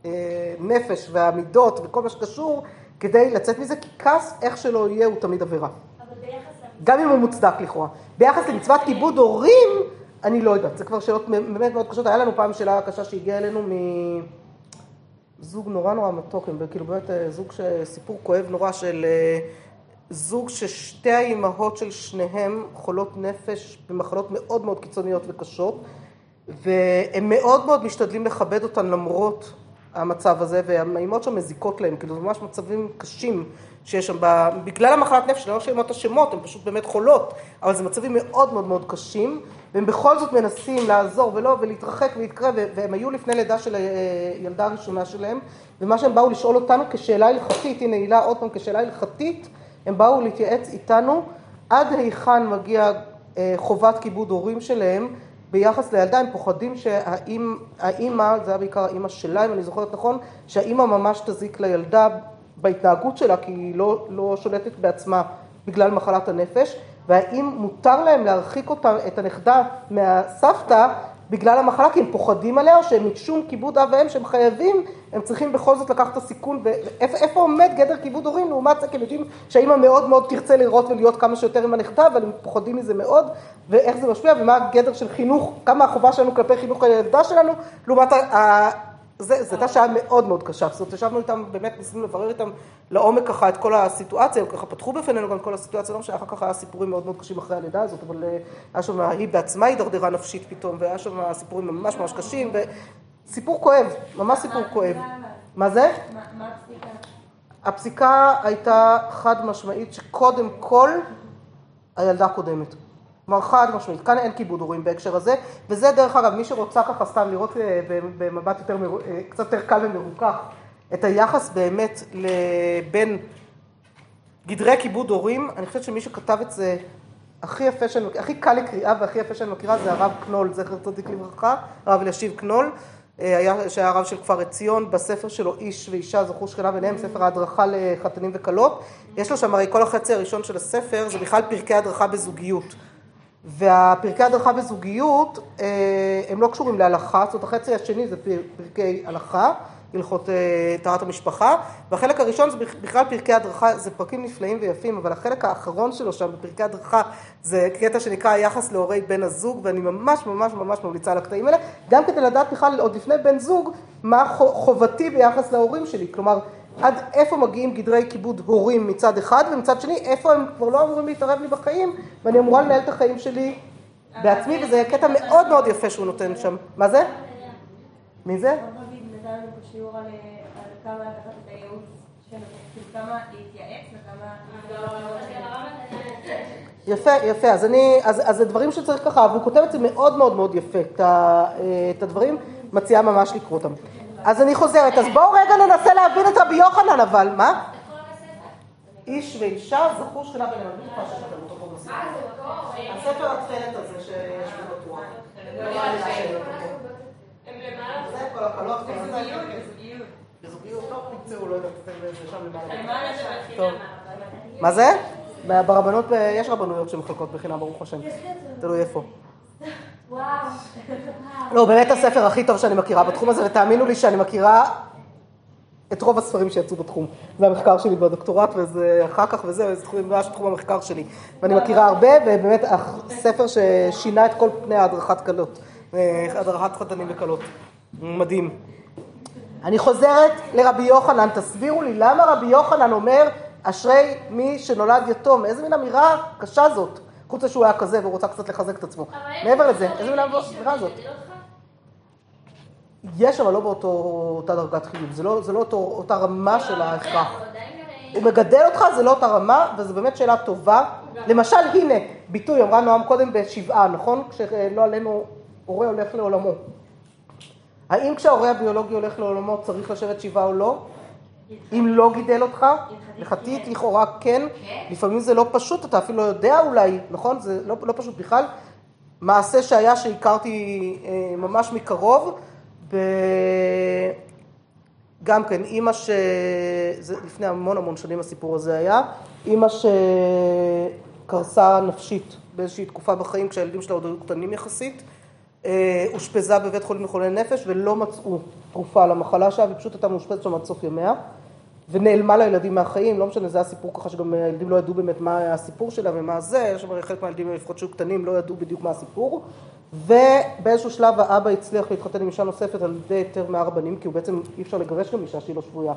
הנפש והמידות וכל מה שקשור כדי לצאת מזה, כי כעס, איך שלא יהיה, הוא תמיד עבירה. אבל ביחס גם אם הוא מוצדק לכאורה. ביחס למצוות כיבוד הורים, אני לא יודעת, זה כבר שאלות באמת מאוד קשות. היה לנו פעם שאלה קשה שהגיעה אלינו מזוג נורא נורא מתוק, כאילו באמת אה, זוג שסיפור כואב נורא של אה, זוג ששתי האימהות של שניהם חולות נפש במחלות מאוד מאוד קיצוניות וקשות, והם מאוד מאוד משתדלים לכבד אותן למרות המצב הזה, והאימהות שם מזיקות להם, כאילו זה ממש מצבים קשים שיש שם, ב- בגלל המחלת נפש, לא שהאימהות אשמות, הן פשוט באמת חולות, אבל זה מצבים מאוד מאוד מאוד קשים, והם בכל זאת מנסים לעזור ולא, ולהתרחק ולהתקרב, והם היו לפני לידה של הילדה הראשונה שלהם, ומה שהם באו לשאול אותנו כשאלה הלכתית, הנה הילה עוד פעם כשאלה הלכתית, הם באו להתייעץ איתנו עד היכן מגיע אה, חובת כיבוד הורים שלהם ביחס לילדה, הם פוחדים שהאימא, זה היה בעיקר האימא שלה, אם אני זוכרת נכון, שהאימא ממש תזיק לילדה בהתנהגות שלה, כי היא לא, לא שולטת בעצמה בגלל מחלת הנפש, והאם מותר להם להרחיק אותה, את הנכדה מהסבתא בגלל המחלה, כי הם פוחדים עליה, או שהם משום כיבוד אב ואם שהם חייבים, הם צריכים בכל זאת לקחת את הסיכון, ואיפה איפה עומד גדר כיבוד הורים לעומת זה, כי הם יודעים שהאימא מאוד מאוד תרצה לראות ולהיות כמה שיותר עם הנכדה, אבל הם פוחדים מזה מאוד, ואיך זה משפיע, ומה הגדר של חינוך, כמה החובה שלנו כלפי חינוך הילדה שלנו, לעומת ה... זה, זו הייתה שעה מאוד מאוד קשה, זאת אומרת, ישבנו איתם, באמת ניסינו לברר איתם לעומק ככה את כל הסיטואציה, הם ככה פתחו בפנינו גם כל הסיטואציה, לא משנה, אחר כך היה סיפורים מאוד מאוד קשים אחרי הלידה הזאת, אבל אה, היה שם, היא בעצמה הידרדרה נפשית פתאום, והיה שם סיפורים ממש ממש קשים, וסיפור כואב, ממש סיפור כואב. מה זה? מה הפסיקה? הפסיקה הייתה חד משמעית שקודם כל הילדה קודמת. כלומר חד משמעית, כאן אין כיבוד הורים בהקשר הזה, וזה דרך אגב, מי שרוצה ככה סתם לראות אה, במבט יותר, אה, קצת יותר קל ומרוכך, את היחס באמת בין גדרי כיבוד הורים, אני חושבת שמי שכתב את זה הכי יפה, שאני, הכי קל לקריאה והכי יפה שאני מכירה זה הרב קנול, זכר צדיק לברכה, הרב אלישיב קנול, אה, היה, שהיה הרב של כפר עציון, בספר שלו איש ואישה זכו שכנה ביניהם, ספר ההדרכה לחתנים וכלות, יש לו שם הרי כל החצי הראשון של הספר זה בכלל פרקי הדרכה בזוגיות. והפרקי הדרכה בזוגיות אה, הם לא קשורים להלכה, זאת אומרת החצי השני זה פר- פרקי הלכה, הלכות אה, טהרת המשפחה, והחלק הראשון זה בכלל פרקי הדרכה, זה פרקים נפלאים ויפים, אבל החלק האחרון שלו שם בפרקי הדרכה זה קטע שנקרא היחס להורי בן הזוג, ואני ממש ממש ממש ממליצה על הקטעים האלה, גם כדי לדעת בכלל עוד לפני בן זוג, מה חו- חובתי ביחס להורים שלי, כלומר עד איפה מגיעים גדרי כיבוד הורים מצד אחד, ומצד שני איפה הם כבר לא אמורים להתערב לי בחיים, ואני אמורה לנהל את החיים שלי בעצמי, וזה קטע מאוד מאוד יפה שהוא נותן שם. מה זה? מי זה? הייעוץ, של- כאילו. יפה, יפה. אז אני, אז, אז זה דברים שצריך ככה, והוא כותב את זה מאוד מאוד מאוד יפה, את, ה, את הדברים, מציעה ממש לקרוא אותם. אז אני חוזרת, אז בואו רגע ננסה להבין את רבי יוחנן, אבל מה? איש ואישה זכו שכנה ביניהם. אני בטוחה שיש לכם אותו פה בספר. הספר התכלת הזה שיש בו בטוח. לא לא. מה זה? ברבנות, יש רבנויות שמחלקות בחינם, ברוך השם. תלוי איפה. וואו. לא, באמת הספר הכי טוב שאני מכירה בתחום הזה, ותאמינו לי שאני מכירה את רוב הספרים שיצאו בתחום. זה המחקר שלי בדוקטורט, וזה אחר כך וזה, זה תחום, ממש תחום המחקר שלי. ואני מכירה הרבה, ובאמת הספר ששינה את כל פני ההדרכת כלות, אה, הדרכת חתנים וכלות. מדהים. אני חוזרת לרבי יוחנן, תסבירו לי למה רבי יוחנן אומר אשרי מי שנולד יתום, איזה מין אמירה קשה זאת, חוץ שהוא היה כזה והוא רוצה קצת לחזק את עצמו. מעבר לזה, איזה מין אמירה זאת? יש, אבל לא באותה דרגת חיוב, זה לא, זה לא אותו, אותה רמה של ההכרח. הוא מגדל אותך, זה לא אותה רמה, וזו באמת שאלה טובה. למשל, הנה, ביטוי, אמרה נועם קודם בשבעה, נכון? כשלא עלינו, הורה הולך לעולמו. האם כשההורה הביולוגי הולך לעולמו צריך לשבת שבעה או לא? אם לא גידל אותך, הלכתית לכאורה כן, לפעמים זה לא פשוט, אתה אפילו לא יודע אולי, נכון? זה לא, לא פשוט בכלל. מעשה שהיה שהכרתי אה, ממש מקרוב, ב... גם כן, אימא ש... זה לפני המון המון שנים הסיפור הזה היה, אימא שקרסה נפשית באיזושהי תקופה בחיים כשהילדים שלה עוד היו קטנים יחסית, אה, אושפזה בבית חולים לחולי נפש ולא מצאו תרופה למחלה שלה ופשוט הייתה מאושפזת שם עד סוף ימיה ונעלמה לילדים מהחיים, לא משנה, זה היה סיפור ככה שגם הילדים לא ידעו באמת מה הסיפור שלה ומה זה, חלק מהילדים לפחות שהיו קטנים לא ידעו בדיוק מה הסיפור ובאיזשהו שלב האבא הצליח להתחתן עם אישה נוספת על ידי היתר מהרבנים כי הוא בעצם אי אפשר לגרש גם אישה שהיא לא שבויה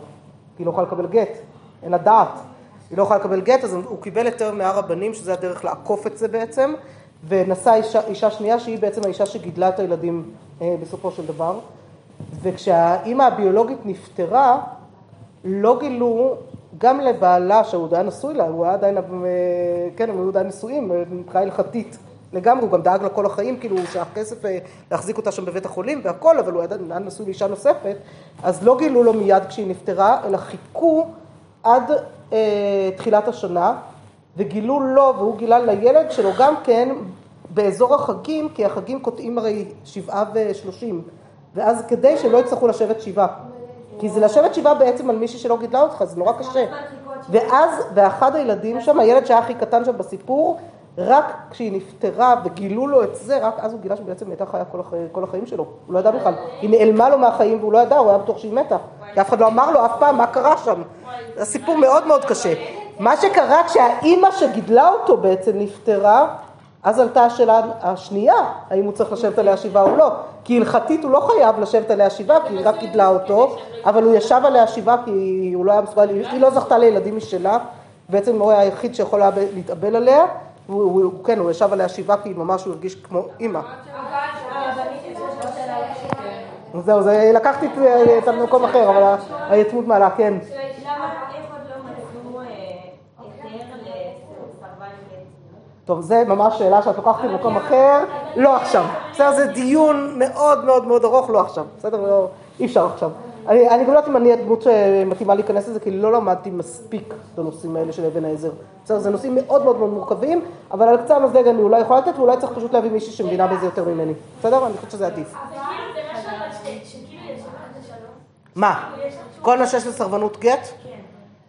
כי היא לא יכולה לקבל גט, אין לה דעת, היא לא יכולה לקבל גט אז הוא קיבל היתר מהרבנים שזה הדרך לעקוף את זה בעצם ונשא אישה, אישה שנייה שהיא בעצם האישה שגידלה את הילדים אה, בסופו של דבר. וכשהאימא הביולוגית נפטרה, לא גילו, גם לבעלה, שהוא היה נשוי לה, הוא היה עדיין, אה, כן, הם היו עדיין נשואים, אה, מבחינה הלכתית לגמרי, הוא גם דאג לה כל החיים, כאילו שהכסף להחזיק אותה שם בבית החולים והכל, אבל הוא עדיין היה נשוי לאישה נוספת, אז לא גילו לו מיד כשהיא נפטרה, אלא חיכו עד אה, תחילת השנה, וגילו לו, והוא גילה לילד שלו גם כן באזור החגים, כי החגים קוטעים הרי שבעה ושלושים, ואז כדי שלא יצטרכו לשבת שבעה. כי זה לשבת שבעה בעצם על מישהי שלא גידלה אותך, זה נורא קשה. ואז, ואחד הילדים שם, הילד שהיה הכי קטן שם בסיפור, רק כשהיא נפטרה וגילו לו את זה, רק אז הוא גילה שבעצם הייתה חיה כל, החיים, כל החיים שלו. הוא לא ידע בכלל. היא נעלמה לו מהחיים והוא לא ידע, הוא היה בטוח שהיא מתה. כי אף אחד לא אמר לו אף פעם מה קרה שם. זה סיפור מאוד מאוד קשה. מה שקרה כשהאימא שגידלה אותו בעצם נפטרה, אז עלתה השאלה השנייה, האם הוא צריך לשבת עליה שבעה או לא. כי הלכתית הוא לא חייב לשבת עליה שבעה, כי היא רק גידלה אותו, אבל הוא ישב עליה שבעה כי הוא לא היה מסוגל, היא לא זכתה לילדים משלה, בעצם הוא היה היחיד שיכול היה להתאבל עליה, הוא, כן, הוא ישב עליה שבעה כי ממש הוא הרגיש כמו אימא. זהו, לקחתי את המקום אחר, אבל היתמות מעלה, כן. טוב, זה ממש שאלה שאת לוקחת למקום אחר, לא עכשיו. בסדר, זה דיון מאוד מאוד מאוד ארוך, לא עכשיו. בסדר, לא, אי אפשר עכשיו. אני, אני גם לא יודעת אם אני הדמות שמתאימה להיכנס לזה, כי לא למדתי מספיק את הנושאים האלה של אבן העזר. בסדר, זה נושאים מאוד מאוד מאוד מורכבים, אבל על קצה המזלג אני אולי יכולה לתת, ואולי צריך פשוט להביא מישהי שמבינה בזה יותר ממני. בסדר? אני חושבת שזה עדיף. מה? כל מה שיש לסרבנות גט?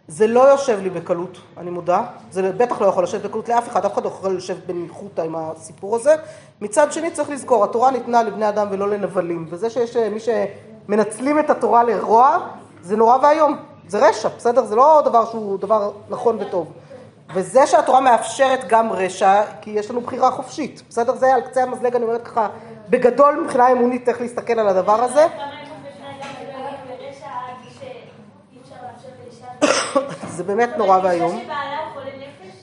זה לא יושב לי בקלות, אני מודה, זה בטח לא יכול לשבת בקלות לאף אחד, אף אחד לא יכול לשבת בניחותא עם הסיפור הזה. מצד שני צריך לזכור, התורה ניתנה לבני אדם ולא לנבלים, וזה שיש אה, מי שמנצלים את התורה לרוע, זה נורא ואיום, זה רשע, בסדר? זה לא דבר שהוא דבר נכון וטוב. וזה שהתורה מאפשרת גם רשע, כי יש לנו בחירה חופשית, בסדר? זה על קצה המזלג, אני אומרת ככה, בגדול מבחינה אמונית איך להסתכל על הדבר הזה. זה באמת נורא ואיום.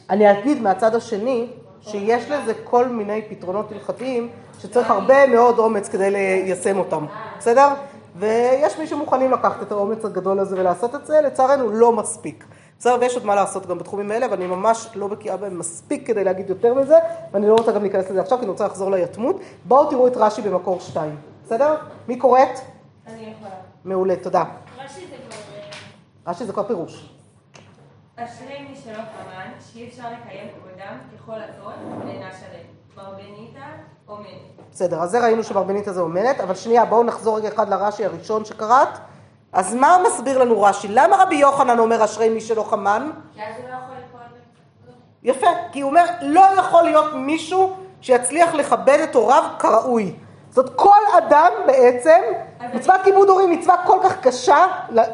אני אגיד מהצד השני, שיש לזה כל מיני פתרונות הלכתיים, שצריך הרבה מאוד אומץ כדי ליישם אותם, בסדר? ויש מי שמוכנים לקחת את האומץ הגדול הזה ולעשות את זה, לצערנו לא מספיק. בסדר, ויש עוד מה לעשות גם בתחומים האלה, ואני ממש לא בקיאה בהם מספיק כדי להגיד יותר מזה, ואני לא רוצה גם להיכנס לזה עכשיו, כי אני רוצה לחזור ליתמות. בואו תראו את רש"י במקור שתיים, בסדר? מי קוראת? אני יכולה. מעולה, תודה. רש"י זה כבר... רש"י זה כבר פירוש. אשרי מי שלא חמן, שאי אפשר לקיים כבודם ככל הצורך ואינה שלם. מרבניתא אומנת. בסדר, אז זה ראינו שמרבניתא זה אומנת, אבל שנייה, בואו נחזור רגע אחד לרש"י הראשון שקראת. אז מה מסביר לנו רש"י? למה רבי יוחנן אומר אשרי מי שלא חמן? כי אז הוא לא יכול לקרוא יפה, כי הוא אומר, לא יכול להיות מישהו שיצליח לכבד את הוריו כראוי. זאת כל אדם בעצם, מצוות כיבוד הורים מצווה כל כך קשה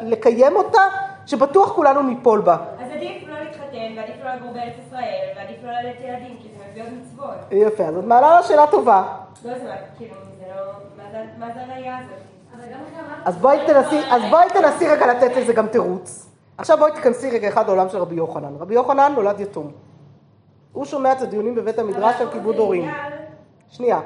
לקיים אותה, שבטוח כולנו ניפול בה. אז עדיף לא להתחתן, ועדיף לא לגור בארץ ישראל, ועדיף לא ללדת ילדים, כי זה מביא עוד מצוות. יפה, אז את מעלה לה שאלה טובה. לא, זה כאילו, זה לא, מה זה- הראייה הזאת? אז בואי תנסי, אז בואי תנסי רגע לתת לזה גם תירוץ. עכשיו בואי תיכנסי רגע אחד לעולם של רבי יוחנן. רבי יוחנן נולד יתום. הוא שומע את הדיונים בבית המדרש על כיבוד הורים. שנייה.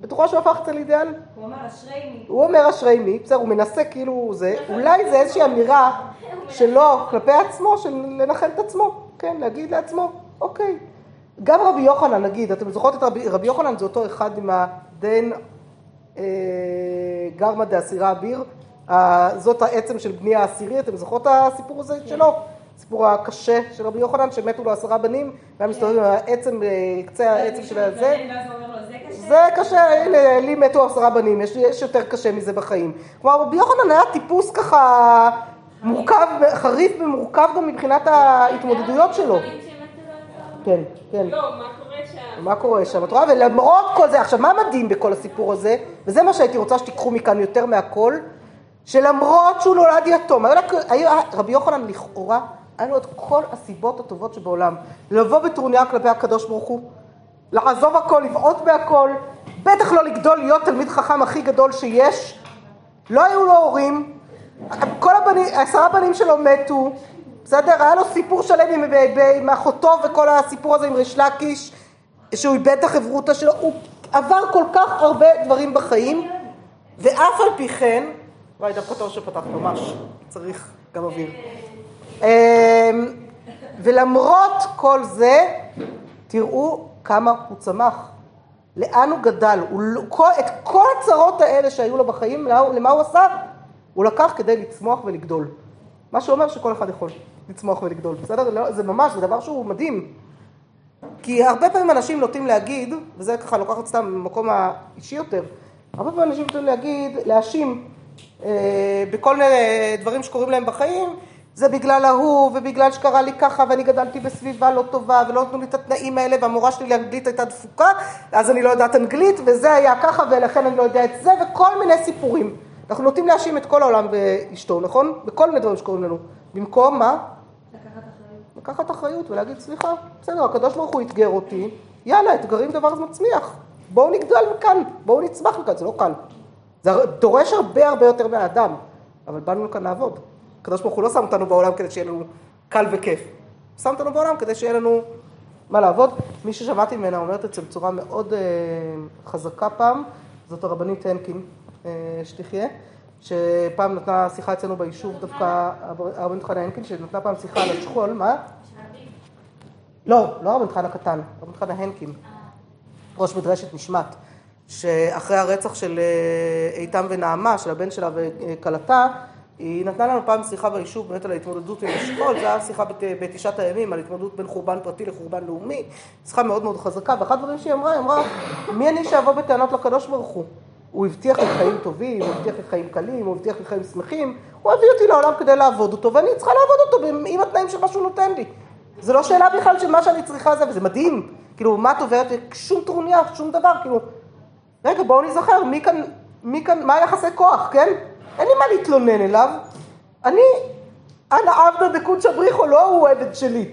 בטוחה שהוא הפך את זה לאידיאל? הוא אמר, אשרי מי. הוא אומר אשרי מי, בסדר, הוא מנסה כאילו זה, אולי זה איזושהי אמירה שלו כלפי עצמו, של לנחם את עצמו, כן, להגיד לעצמו, אוקיי. גם רבי יוחנן, נגיד, אתם זוכרות את רבי, רבי יוחנן זה אותו אחד עם הדן אה, גרמא דאסירה אביר, אה, זאת העצם של בני העשירי, אתם זוכרות את הסיפור הזה שלו? הסיפור הקשה של רבי יוחנן, שמתו לו עשרה בנים, והיה מסתובב עם העצם, אה, קצה העצם של הזה. זה קשה? הנה, לי מתו עשרה בנים, יש, יותר קשה מזה בחיים. כלומר, רבי יוחנן היה טיפוס ככה מורכב, חריף ומורכב גם מבחינת ההתמודדויות שלו. כן, כן. לא, מה קורה שם? מה קורה שם? את רואה? ולמרות כל זה, עכשיו, מה מדהים בכל הסיפור הזה, וזה מה שהייתי רוצה שתיקחו מכאן יותר מהכל, שלמרות שהוא נולד יתום, היה, היה, רבי יוחנן לכאורה, היה לו את כל הסיבות הטובות שבעולם, לבוא בטרוניה כלפי הקדוש ברוך הוא, לעזוב הכל, לבעוט בהכל, בטח לא לגדול להיות תלמיד חכם הכי גדול שיש, לא היו לו הורים, כל הבנים, עשרה בנים שלו מתו, בסדר? היה לו סיפור שלם עם, עם אחותו וכל הסיפור הזה עם ריש לקיש, שהוא איבד את החברותא שלו, הוא עבר כל כך הרבה דברים בחיים, ואף על פי כן, וואי, דווקא טוב שפתחת ממש, צריך גם אוויר. אמ, ולמרות כל זה, תראו כמה הוא צמח, לאן הוא גדל, הוא, לא- כל, את כל הצרות האלה שהיו לו בחיים, למה, הוא- עשה? הוא לקח כדי לצמוח ולגדול. מה שאומר שכל אחד יכול לצמוח ולגדול, בסדר? לא, זה ממש, זה דבר שהוא מדהים. כי הרבה פעמים אנשים נוטים להגיד, וזה ככה לוקחת סתם ממקום האישי יותר, הרבה פעמים אנשים נוטים להגיד, להאשים אה, בכל מיני דברים שקורים להם בחיים, זה בגלל ההוא, ובגלל שקרה לי ככה, ואני גדלתי בסביבה לא טובה, ולא נתנו לי את התנאים האלה, והמורה שלי לאנגלית הייתה דפוקה, אז אני לא יודעת אנגלית, וזה היה ככה, ולכן אני לא יודע את זה, וכל מיני סיפורים. אנחנו נוטים להאשים את כל העולם ואשתו, נכון? בכל מיני דברים שקורים לנו. במקום מה? לקחת אחריות ולהגיד, סליחה, בסדר, הקדוש ברוך הוא אתגר אותי, יאללה, אתגרים דבר מצמיח. בואו נגדל מכאן, בואו נצמח מכאן, זה לא קל. זה דורש הרבה הרבה יותר מהאדם, אבל באנו לכאן לעבוד. הקדוש ברוך הוא לא שם אותנו בעולם כדי שיהיה לנו קל וכיף. הוא שם אותנו בעולם כדי שיהיה לנו מה לעבוד. מי ששמעתי ממנה אומרת את זה בצורה מאוד אה, חזקה פעם, זאת הרבנית הנקין, אה, שתחיה, שפעם נתנה שיחה אצלנו ביישוב, דווקא הרבנית חנה הנקין, שנתנה פעם שיחה על השכול, מה? לא, לא הרבנית חנה קטן, הרבנית חנה הנקין, ראש מדרשת נשמת, שאחרי הרצח של אה, איתם ונעמה, של הבן שלה וכלתה, היא נתנה לנו פעם שיחה ביישוב באמת על ההתמודדות עם השכול, זו הייתה שיחה בת- בתשעת הימים על התמודדות בין חורבן פרטי לחורבן לאומי, שיחה מאוד מאוד חזקה, ואחד הדברים שהיא אמרה, היא אמרה, מי אני שאבוא בטענות לקדוש ברוך הוא? הוא הבטיח לי חיים טובים, הוא הבטיח לי חיים קלים, הוא הבטיח לי חיים שמחים, הוא הביא אותי לעולם כדי לעבוד אותו, ואני צריכה לעבוד אותו עם התנאים של מה שהוא נותן לי. זה לא שאלה בכלל של מה שאני צריכה זה, וזה מדהים. כאילו, מה את עוברת? שום טרוניה, שום דבר, כאילו... רגע, בואו נזכר, מי כאן, מי כאן, מה היחסי כוח, כן? אין לי מה להתלונן אליו. אני, אנא עבדא דקודשא בריחו, לא הוא עבד שלי.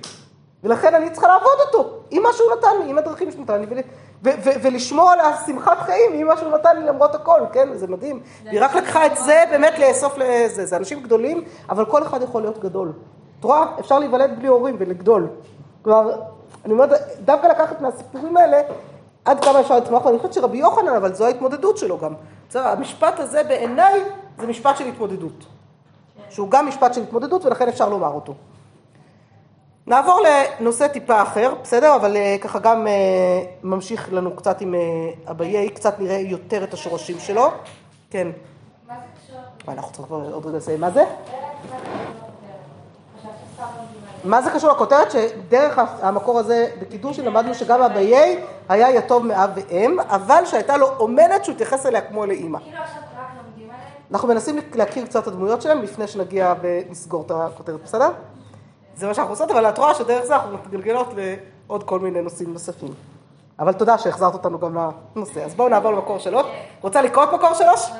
ולכן אני צריכה לעבוד אותו, עם מה שהוא נתן לי, עם הדרכים שהוא נתן לי, ול, ו, ו, ולשמור על השמחת חיים עם מה שהוא נתן לי למרות הכל, כן? זה מדהים. היא רק לקחה את זה באמת לאסוף לזה. זה אנשים גדולים, אבל כל אחד יכול להיות גדול. את רואה? אפשר להיוולד בלי הורים ולגדול. כלומר, אני אומרת, דווקא לקחת מהסיפורים האלה, עד כמה אפשר לצמוח, ואני חושבת שרבי יוחנן, אבל זו ההתמודדות שלו גם. בסדר, המשפט הזה בעיניי זה משפט של התמודדות. שהוא גם משפט של התמודדות, ולכן אפשר לומר אותו. נעבור לנושא טיפה אחר, בסדר? אבל אה, ככה גם אה, ממשיך לנו קצת עם אה, אביי, קצת נראה יותר את השורשים שלו. כן. מה זה קשור? אנחנו צריכים עוד רגע לסיים. מה זה? חשבתי סתם לא מבינה. מה זה קשור לכותרת? שדרך המקור הזה בקידוש למדנו שגם אביי היה יתום מאב ואם, אבל שהייתה לו אומנת שהוא התייחס אליה כמו לאימא. כאילו עכשיו רק לומדים עליהם? אנחנו מנסים להכיר קצת את הדמויות שלהם לפני שנגיע ונסגור את הכותרת, בסדר? זה מה שאנחנו עושות, אבל את רואה שדרך זה אנחנו מתגלגלות לעוד כל מיני נושאים נוספים. אבל תודה שהחזרת אותנו גם לנושא. אז בואו נעבור למקור שלוש. רוצה לקרוא את מקור שלוש?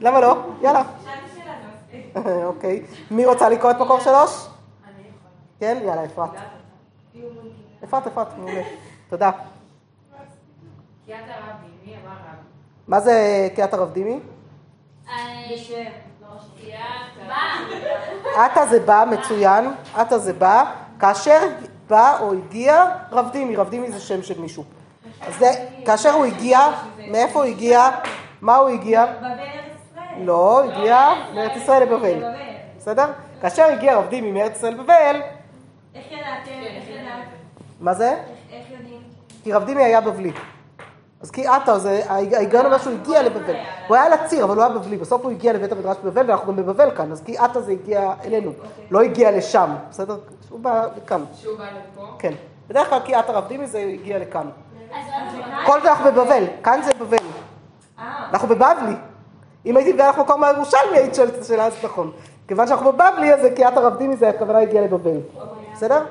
למה לא? יאללה. אוקיי. מי רוצה לקרוא את מקור שלוש? כן? יאללה, אפרת. אפרת, אפרת, מעולה. תודה. מה זה קיאת הרב דימי? עתה זה בא, מצוין, עתה זה בא, כאשר בא או הגיע רב דימי, רב דימי זה שם של מישהו. זה, כאשר הוא הגיע, מאיפה הוא הגיע? מה הוא הגיע? לא, הגיע מארץ ישראל לבבל, בסדר? כאשר הגיע רב דימי מארץ ישראל לבבל, איך ידעתם? איך ידעתם? מה זה? איך- יודעים? כי רב דימי היה בבלי. אז כי זה ההיגיון אומר שהוא הגיע לבבל. הוא היה על הציר, אבל הוא היה בבלי. בסוף הוא הגיע לבית המדרש בבבל, ואנחנו גם בבבל כאן. אז כי עתה זה הגיע אלינו, לא הגיע לשם, בסדר? הוא בא לכאן, שהוא בא לפה? כן. בדרך כלל כי עתה רב דימי זה הגיע לכאן. כל זה אנחנו בבבל, כאן זה בבל. אה, אנחנו בבבלי. אם הייתי מביאה לך מקור מהירושלמי, היית שואלת את השאלה הזאת נכון. כיוון שאנחנו בבבלי, אז כי עתה רב דימי זה הכוונה הגיע לבבל. בסדר?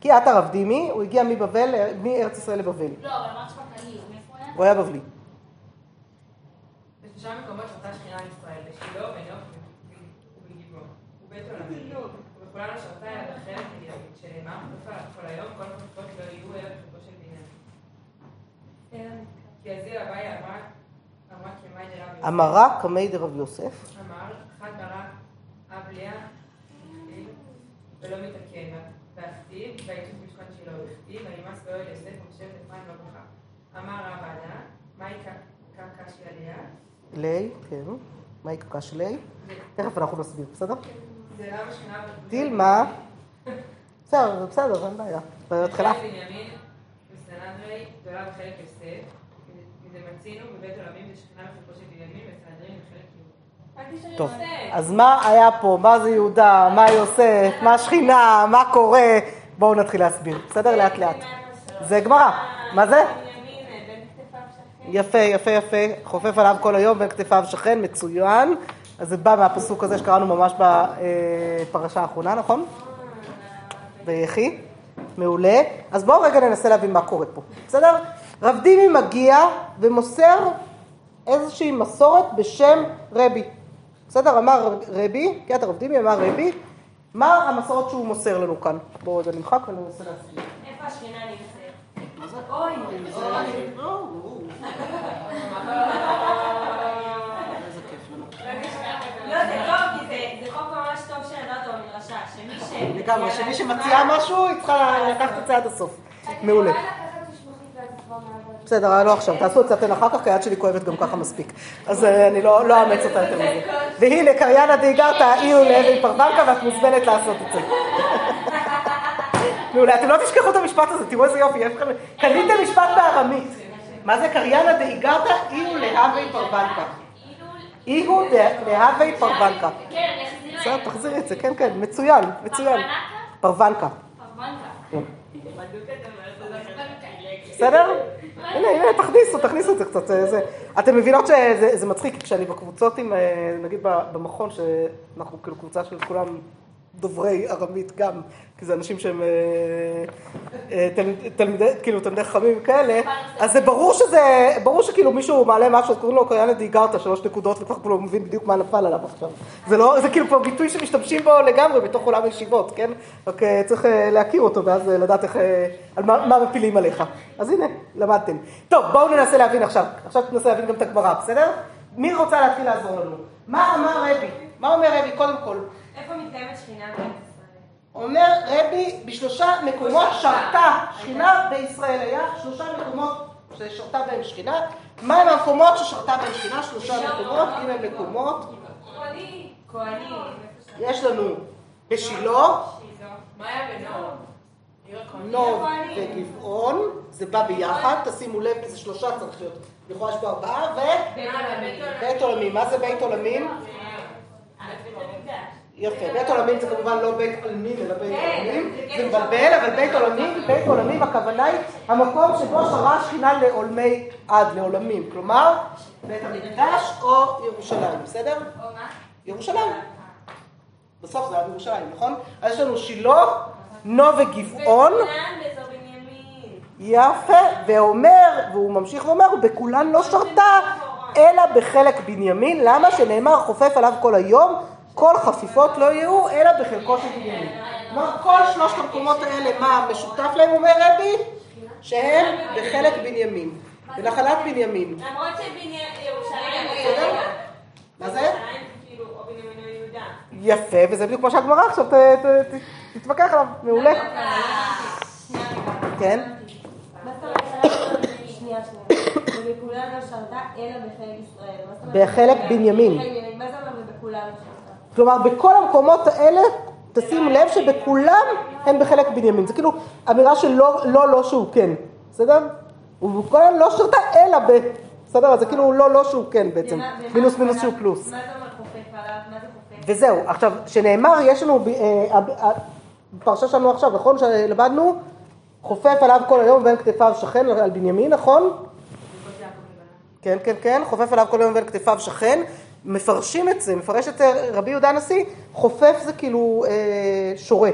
כי עתה רב דימי, הוא הגיע מבבל, מארץ ישראל לבבל. לא, אבל אמרת שבכללי, מאיפה הוא היה? הוא היה בבלי. בשלושה מקומות שרתה שכינה על ישראל, בשילה, בנוף ובגבעון. ובית עולמי. ובכולן לא שרתה אלא בחלק מדינית, שנאמר, "כפה כל היום, כל הכפות לא יהיו אלא בכפו של בניין. כי הזיל אביי אמרה, דרבי. אמרה קמי דרב יוסף. אמר, אחד ברא אב לאה, ולא מתקן בה, והכתיב, ויצוף משכון שילה וכתיב, וימאס באוהל יוסף אפרים לא ברכה. אמר רב עדה, מהי קשי עליה? לי, כן. מה יקקה שלי? תכף אנחנו נסביר, בסדר? זה למה שכינה דילמה. בסדר, בסדר, אין בעיה. בהתחלה. בנימין וסנדרי, גדולה בחלק יוסף, מזה מצינו בבית עולמים ושכינה בחלקו של בנימין. טוב, אז מה היה פה? מה זה יהודה? מה יוסף? מה שכינה? מה קורה? בואו נתחיל להסביר, בסדר? לאט לאט. זה גמרא. מה זה? שכן. יפה, יפה, יפה. חופף עליו כל היום בין כתפיו שכן, מצוין. אז זה בא מהפסוק הזה שקראנו ממש בפרשה האחרונה, נכון? ויחי. מעולה. אז בואו רגע ננסה להבין מה קורה פה, בסדר? רב דימי מגיע ומוסר איזושהי מסורת בשם רבי. בסדר? אמר רבי, קטע רב דימי אמר רבי, מה המסורת שהוא מוסר לנו כאן? בואו רגע נמחק וננסה להסביר. איפה השכינה נמצאת? אוי, לא, זה טוב, כי זה- זה חוק ממש טוב שנדעת במדרשה, שמי ש... לגמרי, שמי שמציעה משהו, היא צריכה לקחת את זה עד הסוף. מעולה. בסדר, לא עכשיו, תעשו את זה אתן אחר כך, כי היד שלי כואבת גם ככה מספיק. אז אה, אני לא לא אאמץ אותה יותר מזה. והנה, קריינה דאיגרתא, אילו לאבן פרוונקה, ואת מוזמנת לעשות את זה. מעולה, אתם לא תשכחו את המשפט הזה, תראו איזה יופי, יש לכם... קניתם משפט בארמית. מה זה קריינה דאיגרתא, אילו להווי פרוונקה. אילו להווי פרוונקה. כן, אני אחזיר בסדר. תחזירי את זה, כן, כן, מצוין, מצוין. פרוונקה. פרוונקה. בסדר? הנה, הנה, תכניסו, תכניסו את זה קצת. זה- זה- אתם מבינות שזה זה מצחיק, כשאני בקבוצות עם, אה, נגיד במכון, שאנחנו כאילו קבוצה של כולם דוברי ארמית גם, כי זה אנשים שהם אה, אה, תל- תלמידי, כאילו תלמידי חכמים כאלה, אז זה ברור שזה, ברור שכאילו מישהו מעלה משהו, קוראים לו קריאנה דיגרתא, שלוש נקודות, וכבר כאילו מבין בדיוק מה נפל עליו עכשיו. זה לא, זה כאילו כבר ביטוי שמשתמשים בו לגמרי בתוך עולם הישיבות, כן? רק אה, צריך להכיר אותו, ואז לדעת איך, על מה מפילים עליך. אז הנה, למדתם. טוב, בואו ננסה להבין עכשיו. עכשיו ננסה להבין גם את הגמרא, בסדר? מי רוצה להתחיל לעזור לנו? מה אמר רבי? מה אומר רבי, קודם כל? איפה מתקיימת שכינה בארץ ישראל? אומר רבי, בשלושה מקומות שרתה שכינה בישראל. היה שלושה מקומות ששרתה בהם שכינה. מהם המקומות ששרתה בהם שכינה? שלושה מקומות, אם הם מקומות. כהנים. יש לנו בשילה, שילה. מה היה הכהנים. נוב וגבעון, זה בא ביחד, תשימו לב, כי זה שלושה צריך להיות. לכאורה יש פה ארבעה, ובית עולמים. מה זה בית עולמים? יפה, בית עולמים זה כמובן לא בית עלמין, אלא בית עולמים, זה מבלבל, אבל בית עולמים, בית עולמים הכוונה היא המקום שבו שרה שכינה לעולמי עד, לעולמים, כלומר, בית המקדש או ירושלים, בסדר? או מה? ירושלים. בסוף זה היה בירושלים, נכון? אז יש לנו שילה, נו וגבעון. יפה, ואומר, והוא ממשיך ואומר, בכולן לא שרתה, אלא בחלק בנימין, למה שנאמר חופף עליו כל היום, כל חפיפות לא יהיו, אלא בחלקו של בנימין. כלומר, כל שלושת המקומות האלה, מה משותף להם, אומר רבי? שהם בחלק בנימין, בנחלת בנימין. למרות שירושלים בסדר? מה זה? כאילו. יפה, וזה בדיוק מה שהגמרא עכשיו תתווכח עליו, מעולה. רגע. כן? לא בחלק בנימין. מה זה אומר לא שרתה? כלומר, בכל המקומות האלה, תשים לב שבכולם הם בחלק בנימין. זה כאילו אמירה של לא, לא, לא שהוא כן, בסדר? ובכולם לא שרתה, אלא ב... בסדר? זה כאילו לא, לא שהוא כן בעצם. מינוס? מינוס שהוא פלוס. מה זה אומר חופף עליו? מה זה חופף? וזהו, עכשיו, שנאמר, יש לנו, ב- אה, בפרשה שלנו עכשיו, נכון? שלמדנו, חופף עליו כל היום ובין כתפיו שכן על בנימין, נכון? כן, כן, כן, חופף עליו כל היום ובין כתפיו שכן. מפרשים את זה, מפרש את זה רבי יהודה הנשיא, חופף זה כאילו אה, שורה.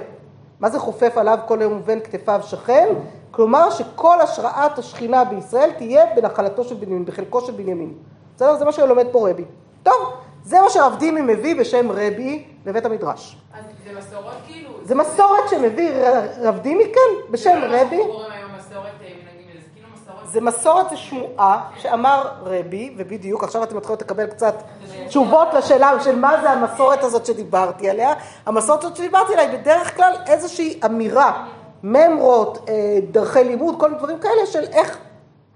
מה זה חופף עליו כל היום ובין כתפיו שכן? כלומר שכל השראת השכינה בישראל תהיה בנחלתו של בנימין, בחלקו של בנימין. בסדר? זה מה שלומד פה רבי. טוב, זה מה שרב דימי מביא בשם רבי לבית המדרש. אז זה מסורות כאילו? זה מסורת שמביא רב דימי, כן, בשם זה לא מה רבי. שאנחנו קוראים היום מסורת אה, מנהגים, זה כאילו מסורת... זה מסורת, זה שמועה שאמר רבי, ובדיוק עכשיו אתם מתחילות לקבל קצת תשובות לשאלה של מה זה המסורת הזאת שדיברתי עליה. המסורת הזאת שדיברתי עליה היא בדרך כלל איזושהי אמירה, ממרות, אה, דרכי לימוד, כל מיני דברים כאלה של איך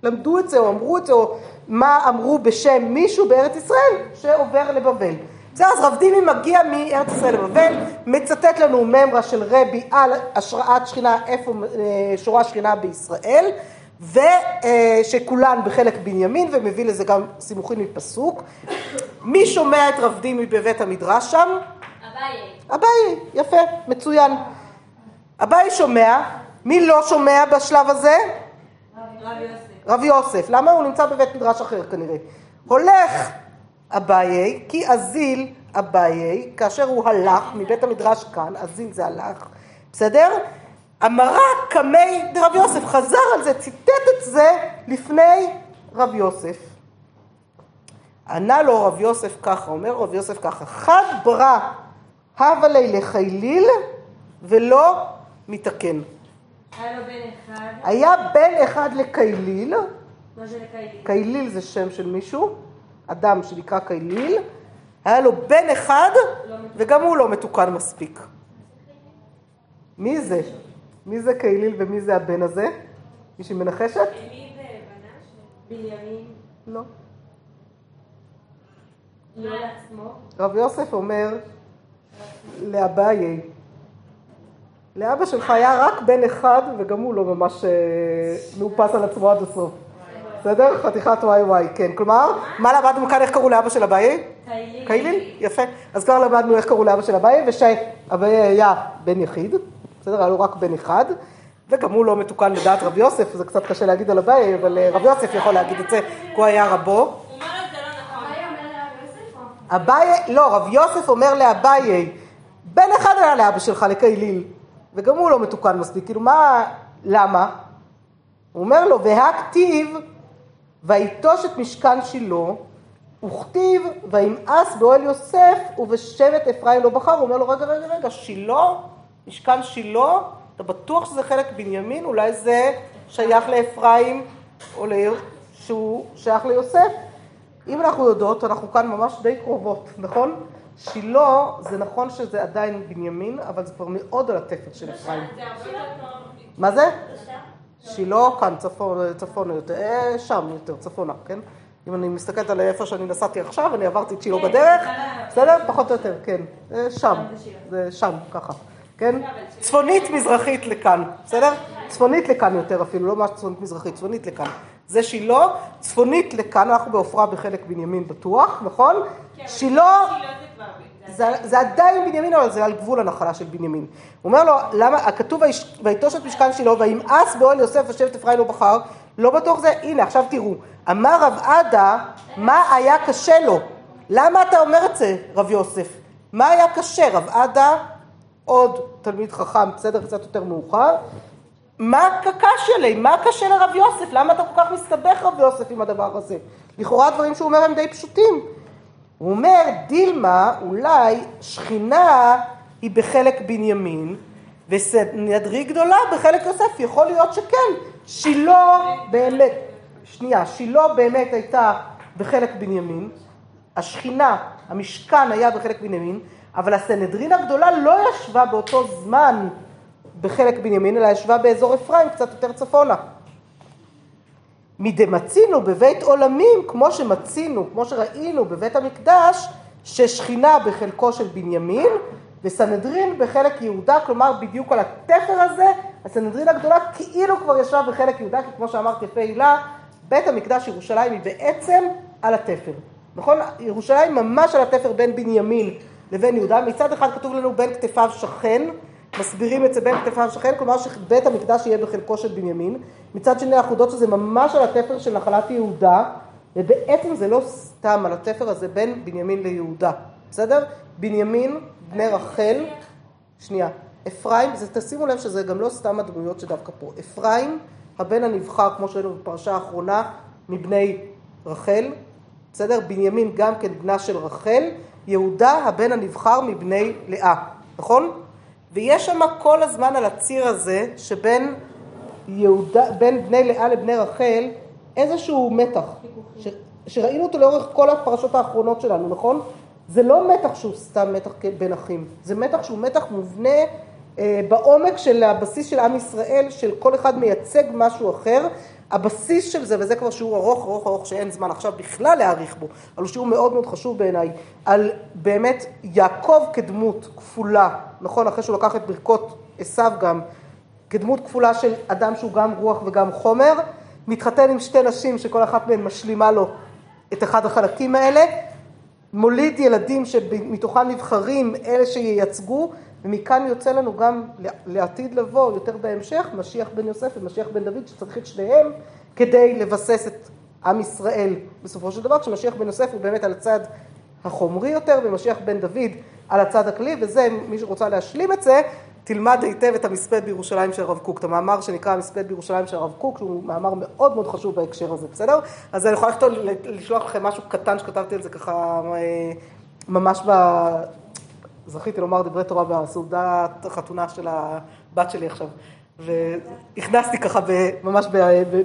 למדו את זה או אמרו את זה, או מה אמרו בשם מישהו בארץ ישראל שעובר לבבל. בסדר, אז רב דימי מגיע מארץ ישראל לבבל, מצטט לנו ממרה של רבי על השראת שכינה, איפה אה, שורה שכינה בישראל, ושכולן בחלק בנימין, ומביא לזה גם סימוכין מפסוק. מי שומע את רב דימי בבית המדרש שם? אביי. אביי, יפה, מצוין. אביי שומע, מי לא שומע בשלב הזה? רב יוסף. רב יוסף. למה? הוא נמצא בבית מדרש אחר כנראה. הולך אביי, כי אזיל אביי, כאשר הוא הלך מבית המדרש כאן, אזיל זה הלך, בסדר? אמרה קמי דרב יוסף, חזר על זה, ציטט את זה לפני רב יוסף. ענה לו רב יוסף ככה, אומר רב יוסף ככה, חד ברא הווה לי לחיליל ולא מתקן. היה לו בן אחד. היה בן אחד לקייליל, מה זה לקיילים? קייליל זה שם של מישהו, אדם שנקרא קייליל, היה לו בן אחד וגם הוא לא מתוקן מספיק. מי זה? מי זה קייליל ומי זה הבן הזה? מישהי מנחשת? בנימין. לא. לא לעצמו. רב יוסף אומר לאביי, לאבא שלך היה רק בן אחד וגם הוא לא ממש אה, מאופס על עצמו עד הסוף. בסדר? חתיכת וואי וואי, כן. כלומר, מה למדנו כאן, איך קראו לאבא של אביי? קייליל? יפה. אז כבר למדנו איך קראו לאבא של אביי, ושאביי היה בן יחיד, בסדר? היה לו רק בן אחד, וגם הוא לא מתוקן לדעת רב יוסף, זה קצת קשה להגיד על אביי, אבל אה, רב יוסף יכול להגיד את זה, כי הוא היה רבו. אביי לא, רב יוסף אומר לאביי, בן אחד היה לאבא שלך, לקייליל, וגם הוא לא מתוקן מספיק, כאילו מה, למה? הוא אומר לו, והכתיב, ויטוש את משכן שילה, וכתיב, וימאס באוהל יוסף, ובשבט אפרים לא בחר, הוא אומר לו, רגע, רגע, רגע, שילה, משכן שילה, אתה בטוח שזה חלק בנימין? אולי זה שייך לאפרים, או לעיר שהוא שייך ליוסף? אם אנחנו יודעות, אנחנו כאן ממש די קרובות, נכון? שילה, זה נכון שזה עדיין בנימין, אבל זה כבר מאוד על התפר של אפרים. מה זה? שילה כאן, צפון, צפונה יותר, אה, שם יותר, צפונה, כן? אם אני מסתכלת על איפה שאני נסעתי עכשיו, אני עברתי את שילה בדרך, בסדר? פחות או יותר, כן. אה, שם, זה שם, ככה, כן? צפונית מזרחית לכאן, בסדר? צפונית לכאן יותר אפילו, לא ממש צפונית מזרחית, צפונית לכאן. זה שילה, צפונית לכאן, אנחנו בעופרה בחלק בנימין בטוח, נכון? שילה... שילה זה. זה, עדיין בנימין, אבל זה על גבול הנחלה של בנימין. הוא אומר לו, למה, הכתוב "ויש- ויטוש את משכן שילה, וימאס באוהל יוסף ושבט אפרים לא בחר, לא בטוח זה, הנה עכשיו תראו, אמר רב עדה, מה היה קשה לו? למה אתה אומר את זה, רב יוסף? מה היה קשה? רב עדה, עוד תלמיד חכם, בסדר, קצת יותר מאוחר, מה קשה לי? מה קשה לרב יוסף? למה אתה כל כך מסתבך רב יוסף עם הדבר הזה? לכאורה הדברים שהוא אומר הם די פשוטים. הוא אומר, דילמה, אולי שכינה היא בחלק בנימין, וסנהדרי גדולה בחלק יוסף, יכול להיות שכן. שילה באמת, שנייה, שילה באמת הייתה בחלק בנימין, השכינה, המשכן היה בחלק בנימין, אבל הסנהדרין הגדולה לא ישבה באותו זמן בחלק בנימין, אלא ישבה באזור אפרים, קצת יותר צפונה. מדמצינו בבית עולמים, כמו שמצינו, כמו שראינו בבית המקדש, ששכינה בחלקו של בנימין, וסנהדרין בחלק יהודה, כלומר בדיוק על התפר הזה, הסנהדרין הגדולה כאילו כבר ישבה בחלק יהודה, כי כמו שאמרת יפה הילה, בית המקדש ירושלים היא בעצם על התפר. נכון? ירושלים ממש על התפר בין בנימין לבין יהודה. מצד אחד כתוב לנו בין כתפיו שכן, מסבירים את זה בין כתפיו שכן, כלומר שבית המקדש יהיה בחלקו של בנימין. מצד שני אנחנו יודעות שזה ממש על התפר של נחלת יהודה, ובעצם זה לא סתם על התפר הזה בין בנימין ליהודה, בסדר? בנימין, בני רחל, שנייה, אפרים, זה, תשימו לב שזה גם לא סתם הדמויות שדווקא פה. אפרים, הבן הנבחר, כמו שראינו בפרשה האחרונה, מבני רחל, בסדר? בנימין גם כן בנה של רחל, יהודה הבן הנבחר מבני לאה, נכון? ויש שם כל הזמן על הציר הזה שבין יהודה, בין בני לאה לבני רחל איזשהו מתח, ש, שראינו אותו לאורך כל הפרשות האחרונות שלנו, נכון? זה לא מתח שהוא סתם מתח בין אחים, זה מתח שהוא מתח מובנה אה, בעומק של הבסיס של עם ישראל, של כל אחד מייצג משהו אחר, הבסיס של זה, וזה כבר שיעור ארוך, ארוך, ארוך, שאין זמן עכשיו בכלל להעריך בו, אבל הוא שיעור מאוד מאוד חשוב בעיניי, על באמת יעקב כדמות כפולה, נכון, אחרי שהוא לקח את ברכות עשיו גם, כדמות כפולה של אדם שהוא גם רוח וגם חומר, מתחתן עם שתי נשים שכל אחת מהן משלימה לו את אחד החלקים האלה, מוליד ילדים שמתוכם נבחרים אלה שייצגו, ומכאן יוצא לנו גם לעתיד לבוא, יותר בהמשך, משיח בן יוסף ומשיח בן דוד, שצריך את שניהם כדי לבסס את עם ישראל בסופו של דבר, כשמשיח בן יוסף הוא באמת על הצד החומרי יותר, ומשיח בן דוד על הצד הכלי, וזה, מי שרוצה להשלים את זה, תלמד היטב את המספד בירושלים של הרב קוק, את המאמר שנקרא המספד בירושלים של הרב קוק, שהוא מאמר מאוד מאוד חשוב בהקשר הזה, בסדר? אז אני יכולה לשלוח לכם משהו קטן שכתבתי על זה ככה אה, ממש. זכיתי לומר דברי תורה בסעודת החתונה של הבת שלי עכשיו. והכנסתי ככה ממש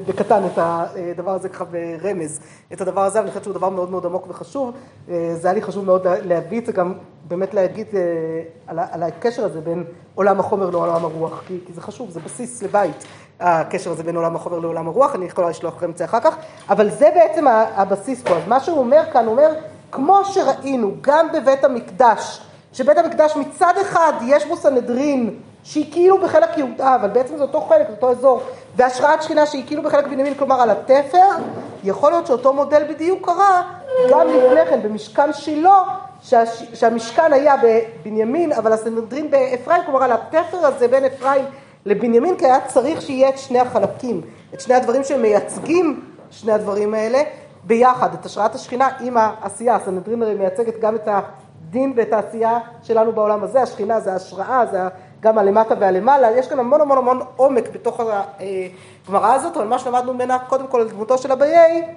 בקטן את הדבר הזה ככה ברמז, את הדבר הזה, אני חושבת שהוא דבר מאוד מאוד עמוק וחשוב. זה היה לי חשוב מאוד להביא את זה, גם באמת להגיד אה, על הקשר הזה בין עולם החומר לעולם הרוח, כי, כי זה חשוב, זה בסיס לבית, הקשר הזה בין עולם החומר לעולם הרוח, אני יכולה לשלוח לכם את זה אחר כך, אבל זה בעצם הבסיס פה. אז מה שהוא אומר כאן, הוא אומר, כמו שראינו, גם בבית המקדש, שבית המקדש מצד אחד יש בו סנהדרין שהיא כאילו בחלק יהודה, אבל בעצם זה אותו חלק, אותו אזור, והשראת שכינה שהיא כאילו בחלק בנימין, כלומר על התפר, יכול להיות שאותו מודל בדיוק קרה גם לפני כן במשכן שילה, שהש... שהמשכן היה בבנימין, אבל הסנהדרין באפרים, כלומר על התפר הזה בין אפרים לבנימין, כי היה צריך שיהיה את שני החלקים, את שני הדברים שמייצגים שני הדברים האלה ביחד, את השראת השכינה עם העשייה, הסנהדרין הרי מייצגת גם את הדין ואת העשייה שלנו בעולם הזה, השכינה זה השראה, זה גם הלמטה והלמעלה, יש כאן המון המון המון עומק בתוך הגמרא הזאת, אבל מה שלמדנו ממנה קודם כל על דמותו של אביי,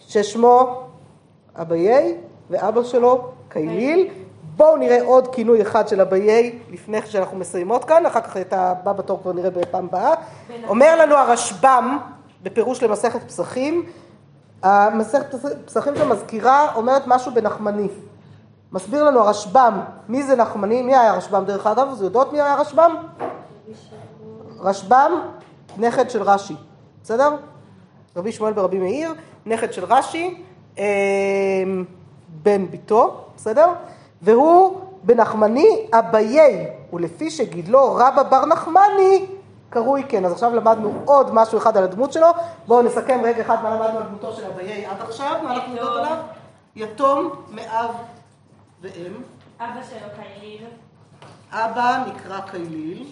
ששמו אביי ואבא שלו קייליל. בואו נראה עוד כינוי אחד של אביי לפני שאנחנו מסיימות כאן, אחר כך את הבא בתור כבר נראה בפעם הבאה. אומר לנו הרשב"ם בפירוש למסכת פסחים, המסכת פסחים שמזכירה אומרת משהו בנחמני. מסביר לנו הרשב"ם מי זה נחמני, מי היה הרשב"ם דרך אגב, אז יודעות מי היה הרשב"ם? רשב"ם, נכד של רש"י, בסדר? רבי שמואל ברבי מאיר, נכד של רש"י, אה, בן ביתו, בסדר? והוא בנחמני אביי, ולפי שגידלו רבא בר נחמני, קרוי כן. אז עכשיו למדנו עוד משהו אחד על הדמות שלו. בואו נסכם רגע אחד מה למדנו על דמותו של אביי עד עכשיו, מה אנחנו יודעות עליו? יתום מאב ואם. אבא שלו קייליל. אבא נקרא קייליל.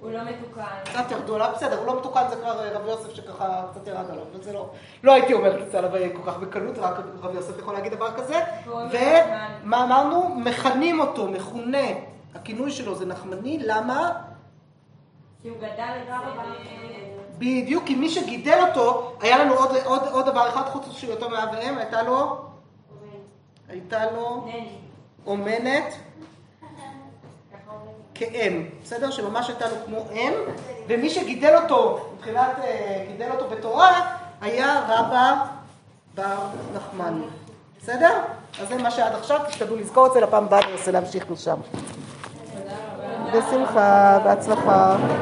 הוא לא מתוקן. קצת ירדו עליו, בסדר, הוא לא מתוקן, זה כבר רבי יוסף שככה קצת ירד עליו, אבל זה לא, לא הייתי אומרת את זה עליו כל כך בקלות, רק רבי יוסף יכול להגיד דבר כזה. ומה אמרנו? מכנים אותו, מכונה, הכינוי שלו זה נחמני, למה? כי הוא גדל את רבא בדיוק, כי מי שגידל אותו, היה לנו עוד, עוד, עוד דבר אחד, חוץ משהיותו מאב ואם, הייתה לו, הייתה לו. אומנת כאם, בסדר? שממש הייתה לו כמו אם, ומי שגידל אותו, מבחינת, אה, גידל אותו בתורה, היה רבא בר נחמן. בסדר? אז זה מה שעד עכשיו, תשתדלו לזכור את זה לפעם הבאה, אני אנסה להמשיך משם. בשמחה, בהצלחה.